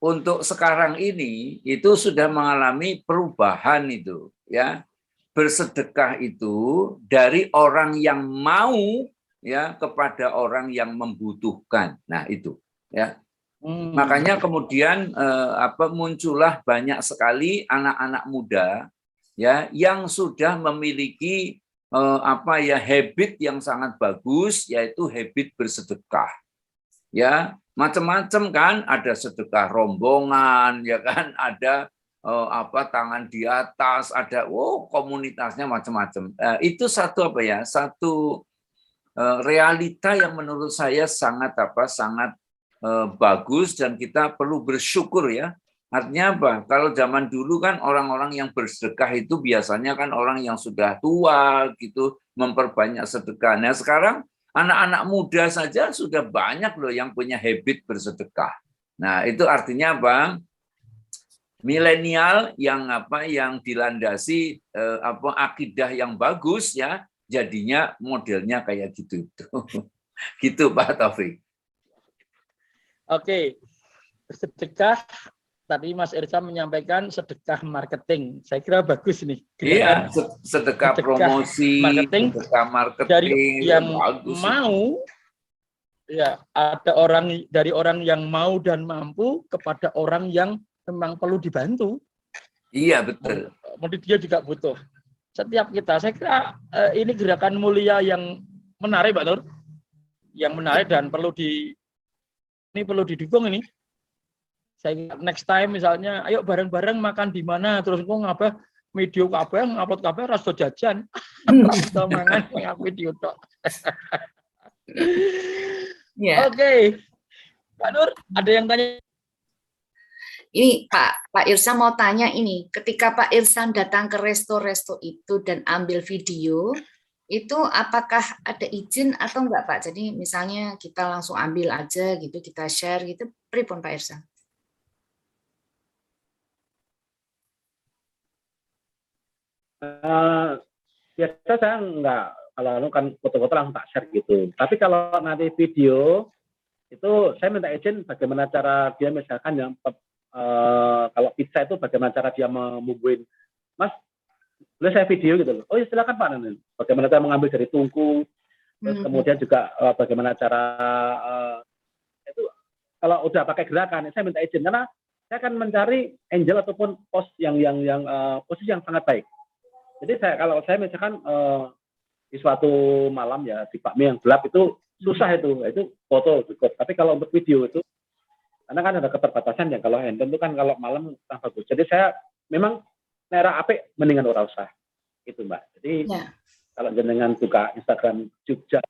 untuk sekarang ini itu sudah mengalami perubahan itu ya. Bersedekah itu dari orang yang mau ya kepada orang yang membutuhkan. Nah, itu ya. Hmm. Makanya kemudian eh, apa muncullah banyak sekali anak-anak muda ya yang sudah memiliki eh, apa ya habit yang sangat bagus yaitu habit bersedekah. Ya, macam-macam kan ada sedekah rombongan ya kan [laughs] ada eh, apa tangan di atas ada oh komunitasnya macam-macam. Eh, itu satu apa ya? Satu eh, realita yang menurut saya sangat apa? sangat eh, bagus dan kita perlu bersyukur ya. Artinya apa? Kalau zaman dulu kan orang-orang yang bersedekah itu biasanya kan orang yang sudah tua gitu memperbanyak sedekah. Nah sekarang anak-anak muda saja sudah banyak loh yang punya habit bersedekah. Nah itu artinya apa? Milenial yang apa? Yang dilandasi eh, apa akidah yang bagus ya, jadinya modelnya kayak gitu itu. [laughs] gitu Pak Taufik. Oke, sedekah tadi Mas Irsa menyampaikan sedekah marketing. Saya kira bagus nih. Iya, sedekah sedekah promosi, marketing sedekah marketing dari yang bagus mau ya ada orang dari orang yang mau dan mampu kepada orang yang memang perlu dibantu. Iya betul. Kemudian dia juga butuh. Setiap kita, saya kira eh, ini gerakan mulia yang menarik, Pak Nur. Yang menarik dan perlu di ini perlu didukung ini. Saya next time misalnya, ayo bareng-bareng makan di mana, terus kok ngapa video kabeh ngupload kabeh rasa jajan. Rasa mangan [laughs] ngap video tok. Ya. Oke. Pak Nur, ada yang tanya Ini Pak Pak Irsa mau tanya ini, ketika Pak Irsan datang ke resto-resto itu dan ambil video, itu apakah ada izin atau enggak Pak? Jadi misalnya kita langsung ambil aja gitu, kita share gitu, pripun Pak Irsan? Eh, biasa saya nggak kalau anu kan foto-foto langsung tak share gitu. Tapi kalau nanti video itu saya minta izin bagaimana cara dia misalkan yang eh, kalau pizza itu bagaimana cara dia membubuhin Mas boleh saya video gitu loh. Oh ya silakan Pak Nanti. Bagaimana cara mengambil dari tungku, terus Hmm. kemudian juga eh, bagaimana cara eh, itu kalau udah pakai gerakan saya minta izin karena saya akan mencari angel ataupun pos yang yang yang eh, posisi yang sangat baik. Jadi saya kalau saya misalkan eh, di suatu malam ya di Pak yang gelap itu susah itu, itu foto cukup. Tapi kalau untuk video itu karena kan ada keterbatasan ya kalau handphone itu kan kalau malam tak bagus. Jadi saya memang nera apik mendingan ora usah. Itu Mbak. Jadi Ya. kalau jenengan buka Instagram Jogja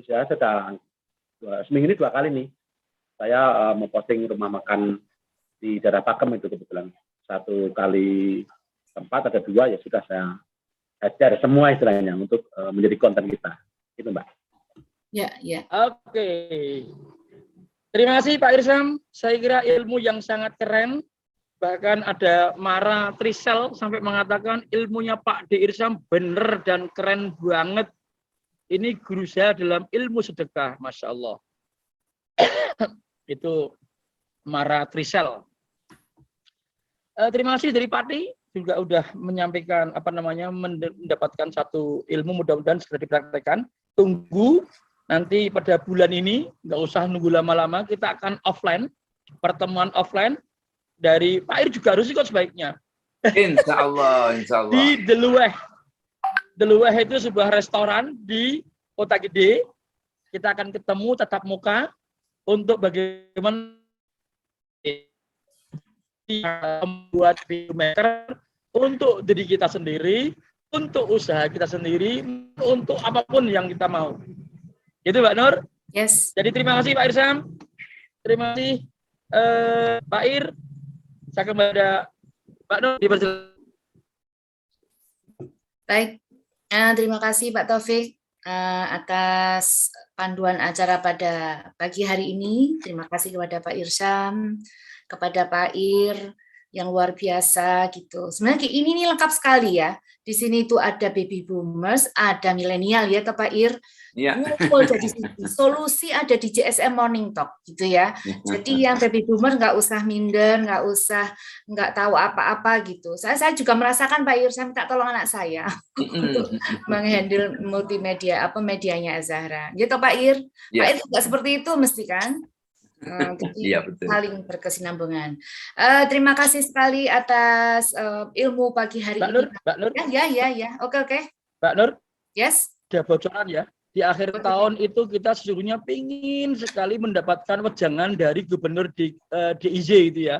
saya sudah dua, seminggu ini dua kali nih saya eh, memposting rumah makan di daerah Pakem itu kebetulan satu kali tempat ada dua ya sudah saya share semua istilahnya untuk eh, menjadi konten kita itu mbak Ya, ya. Oke. Terima kasih Pak Irsam. Saya kira ilmu yang sangat keren. Bahkan ada Mara Trisel sampai mengatakan ilmunya Pak D. Irsam benar dan keren banget. Ini guru saya dalam ilmu sedekah. Masya Allah. Itu Mara Trisel. Eh, terima kasih dari Pak D juga udah menyampaikan apa namanya mendapatkan satu ilmu mudah-mudahan segera dipraktekkan. Tunggu nanti pada bulan ini nggak usah nunggu lama-lama kita akan offline pertemuan offline dari Pak Ir juga harus ikut sebaiknya Insya Allah, insya Allah. di Deluweh Deluweh itu sebuah restoran di Kota Gede kita akan ketemu tatap muka untuk bagaimana membuat filmmaker untuk diri kita sendiri untuk usaha kita sendiri untuk apa pun yang kita mau itu Mbak Nur Yes. jadi terima kasih Pak Irsam. Terima kasih eh, Pak Ir. Saya kepada Pak Nur dipersilakan. Baik, Eh, terima kasih Pak Taufik eh, atas panduan acara pada pagi hari ini. Terima kasih kepada Pak Irsyam, kepada Pak Ir yang luar biasa gitu. Sebenarnya ini nih lengkap sekali ya. Di sini itu ada baby boomers, ada milenial ya, Pak Ir. Ngumpul jadi. Solusi ada di JSM Morning Talk gitu ya. Jadi yang baby boomer nggak usah minder, nggak usah nggak tahu apa-apa gitu. Saya saya juga merasakan Pak Ir, saya minta tolong anak saya [laughs] untuk menghandle multimedia apa medianya Azahra. Gitu Pak Ir. Pak Ya. Ir juga seperti itu mesti kan? Eh, jadi Iya betul. saling berkesinambungan. Eh, terima kasih sekali atas eh, ilmu pagi hari Mbak ini. Nur, Mbak Nur, Ya, ya, ya, ya. Oke, oke. Mbak Nur, Yes. ada bocoran ya. Di akhir Oke. tahun itu kita sesungguhnya pingin sekali mendapatkan wejangan dari Gubernur di, eh, DIY itu ya.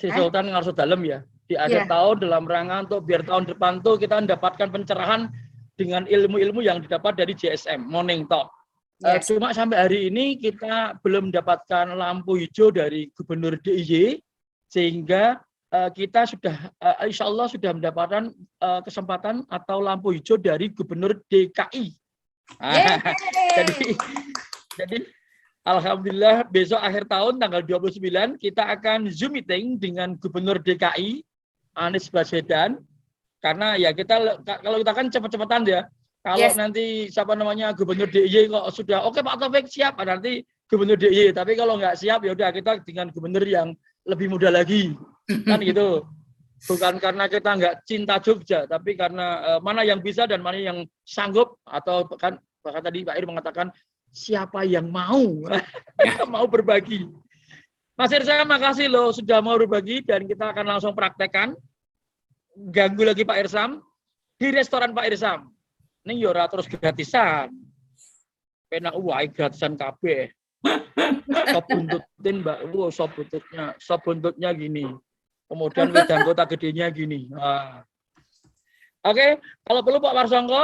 Sri Eh? Sultan Ngarso Dalem ya. Di akhir Iya. tahun dalam rangka untuk biar tahun depan tuh kita mendapatkan pencerahan dengan ilmu-ilmu yang didapat dari JSM, Morning Talk. Eh, Yes. cuma sampai hari ini kita belum mendapatkan lampu hijau dari Gubernur DIY sehingga eh, kita sudah eh, insya Allah sudah mendapatkan eh, kesempatan atau lampu hijau dari Gubernur DKI. Ah, [laughs] jadi jadi alhamdulillah besok akhir tahun tanggal 29 kita akan Zoom meeting dengan Gubernur DKI Anies Baswedan karena ya kita kalau kita kan cepet-cepetan ya kalau Yes. nanti siapa namanya Gubernur DIY kok sudah oke Pak Taufik siap. Ah, nanti Gubernur DIY tapi kalau nggak siap ya udah kita dengan Gubernur yang lebih muda lagi. Kan gitu. Bukan karena kita nggak cinta Jogja tapi karena eh, mana yang bisa dan mana yang sanggup atau bahkan bahkan tadi Pak Ir mengatakan siapa yang mau? [laughs] Mau berbagi. Mas Irsa makasih loh sudah mau berbagi dan kita akan langsung praktekkan. Ganggu lagi Pak Irsam. Di restoran Pak Irsam ini yora terus gratisan. Penak uai gratisan kabeh. [laughs] Sop buntutin mbak. Wow, sop buntutnya sop buntutnya gini. Kemudian wedang kota gedenya gini. Wah. oke kalau perlu Pak Warsongko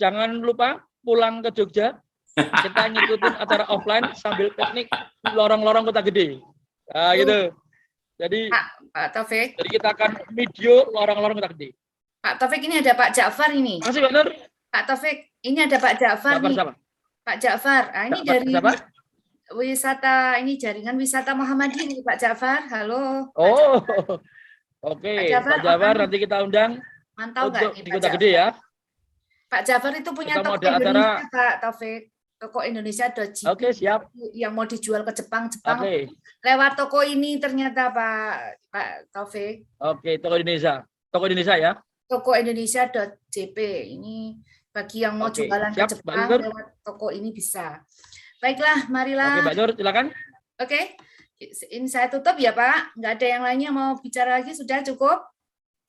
jangan lupa pulang ke Jogja. Kita ngikutin acara offline sambil piknik lorong-lorong kota gede. Nah gitu. Jadi Pak Taufik. jadi kita akan video lorong-lorong kota gede. Pak Taufik ini ada Pak Ja'far ini. masih benar Pak Taufik, ini ada Pak Ja'far Siapa nih. siapa Pak Ja'far. Ah, ini Ja'far dari siapa? wisata ini jaringan wisata Muhammadiyah nih Pak Ja'far. Halo. Pak oh Ja'far. oke Pak Jafar, Pak Jafar nanti kita undang Mantau nggak di kota Ja'far? gede ya Pak Ja'far itu punya Kita toko ada acara- Indonesia Pak Taufik. Toko Indonesia oke siap yang mau dijual ke Jepang Jepang oke lewat toko ini ternyata Pak Pak Taufik oke toko Indonesia toko Indonesia ya toko Indonesia.jp ini bagi yang mau Oke, jualan ke siap, Mbak Jepang Nur. lewat toko ini bisa baiklah oke marilah Mbak Nur silakan Oke, ini saya tutup ya Pak. Nggak ada yang lainnya mau bicara lagi, sudah cukup?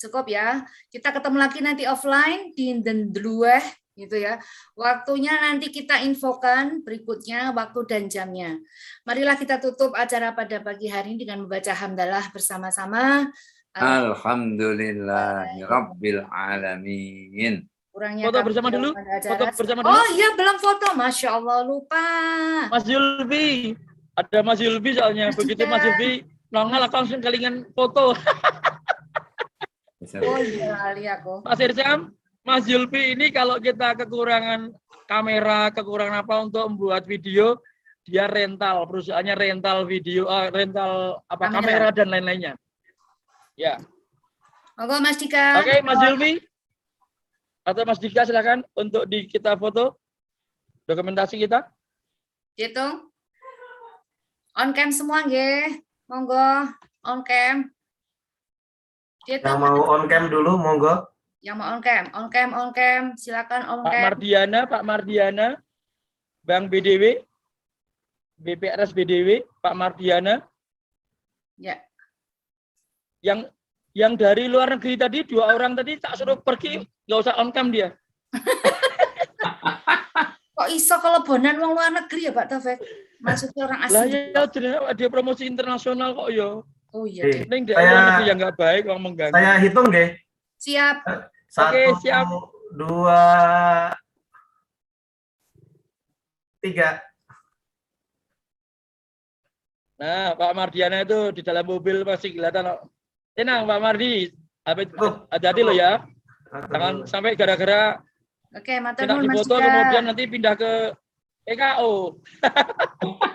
Cukup ya. Kita ketemu lagi nanti offline di Dendlueh gitu ya. Waktunya nanti kita infokan berikutnya waktu dan jamnya. Marilah kita tutup acara pada pagi hari ini dengan membaca hamdalah bersama-sama. Alhamdulillah Rabbil Alamin. Kurangnya Foto bersama dulu? Foto bersama dulu? Oh iya, belum foto. Masya Allah, lupa. Mas Yulvi ada Mas Yulvi soalnya Mas begitu. Mas Yulvi nongol aku langsung kelingan foto Oh iya, kali aku. Mas Irsam Mas Yulvi ini kalau kita kekurangan kamera kekurangan apa untuk membuat video dia rental perusahaannya rental video eh, rental apa Kamera. kamera dan lain-lainnya ya Monggo Mas Dika. oke Mas Yulvi atau Mas Dika silakan untuk di kita foto dokumentasi kita Hitung. On cam semua nggih. Monggo on cam. Hitung. Yang mau on cam dulu, monggo. Yang mau on cam, on cam, on cam, silakan on Pak cam. Mardiana, Pak Mardiana, Bang BDW, BPRS BDW, Pak Mardiana, Ya. yang yang dari luar negeri tadi dua orang tadi tak suruh pergi nggak usah on cam dia. [laughs] Kok iso kelebonan wong luar negeri ya Pak Taufik? Maksudnya orang Lah asing. ya dia promosi internasional kok ya. Oh iya. Oke. Saya- luar negeri yang nggak baik orang mengganggu. Saya hitung deh. Siap. Satu, siap. dua, tiga. Nah, Pak Mardiana itu di dalam mobil masih kelihatan. Tenang Pak Mardi, Oh. hati-hati lo ya. Jangan sampai gara-gara Oke, Mas Dika. kemudian nanti pindah ke PKO. [laughs]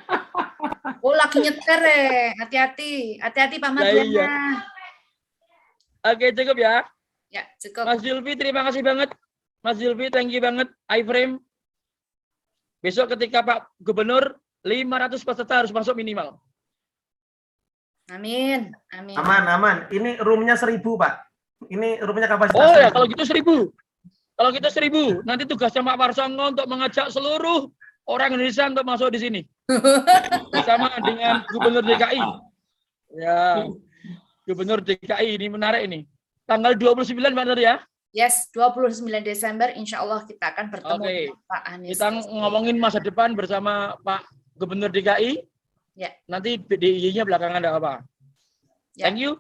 Oh, lagi nyetir eh. Hati-hati. Hati-hati Pak Lah iya. Mardiana. Oke, cukup ya. Ya, cukup. Mas Zulfi, terima kasih banget. Mas Zulfi, thank you banget. iFrame. Besok ketika Pak Gubernur, 500 peserta harus masuk minimal. Amin. Amin. Aman, aman. Ini roomnya seribu, Pak. Ini roomnya kapasitas Oh ya, 1000. kalau gitu seribu. Kalau gitu seribu. Nanti tugasnya Pak Warsongo untuk mengajak seluruh orang Indonesia untuk masuk di sini [laughs] bersama dengan Gubernur DKI. Ya, Gubernur DKI ini menarik ini. Tanggal 29 Pak Nur ya. Yes, 29 Desember insya Allah kita akan bertemu dengan Pak Anies. Kita ngomongin masa depan bersama Pak Gubernur DKI. Ya. Nanti DIY-nya belakangan ada apa. Ya. Thank you.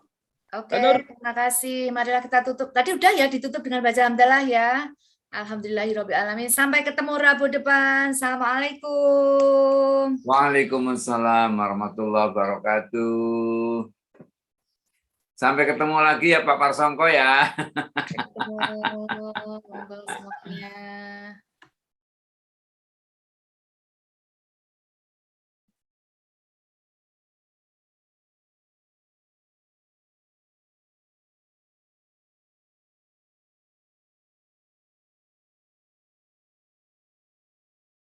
Oke, Nur. terima kasih. Marilah kita tutup. Tadi udah ya ditutup dengan baca hamdalah ya. Alhamdulillahirobbilalamin. Sampai ketemu Rabu depan. Assalamualaikum. Waalaikumsalam warahmatullahi wabarakatuh. Sampai ketemu lagi ya Pak Parsongko ya. Ketemu. Monggo semuanya.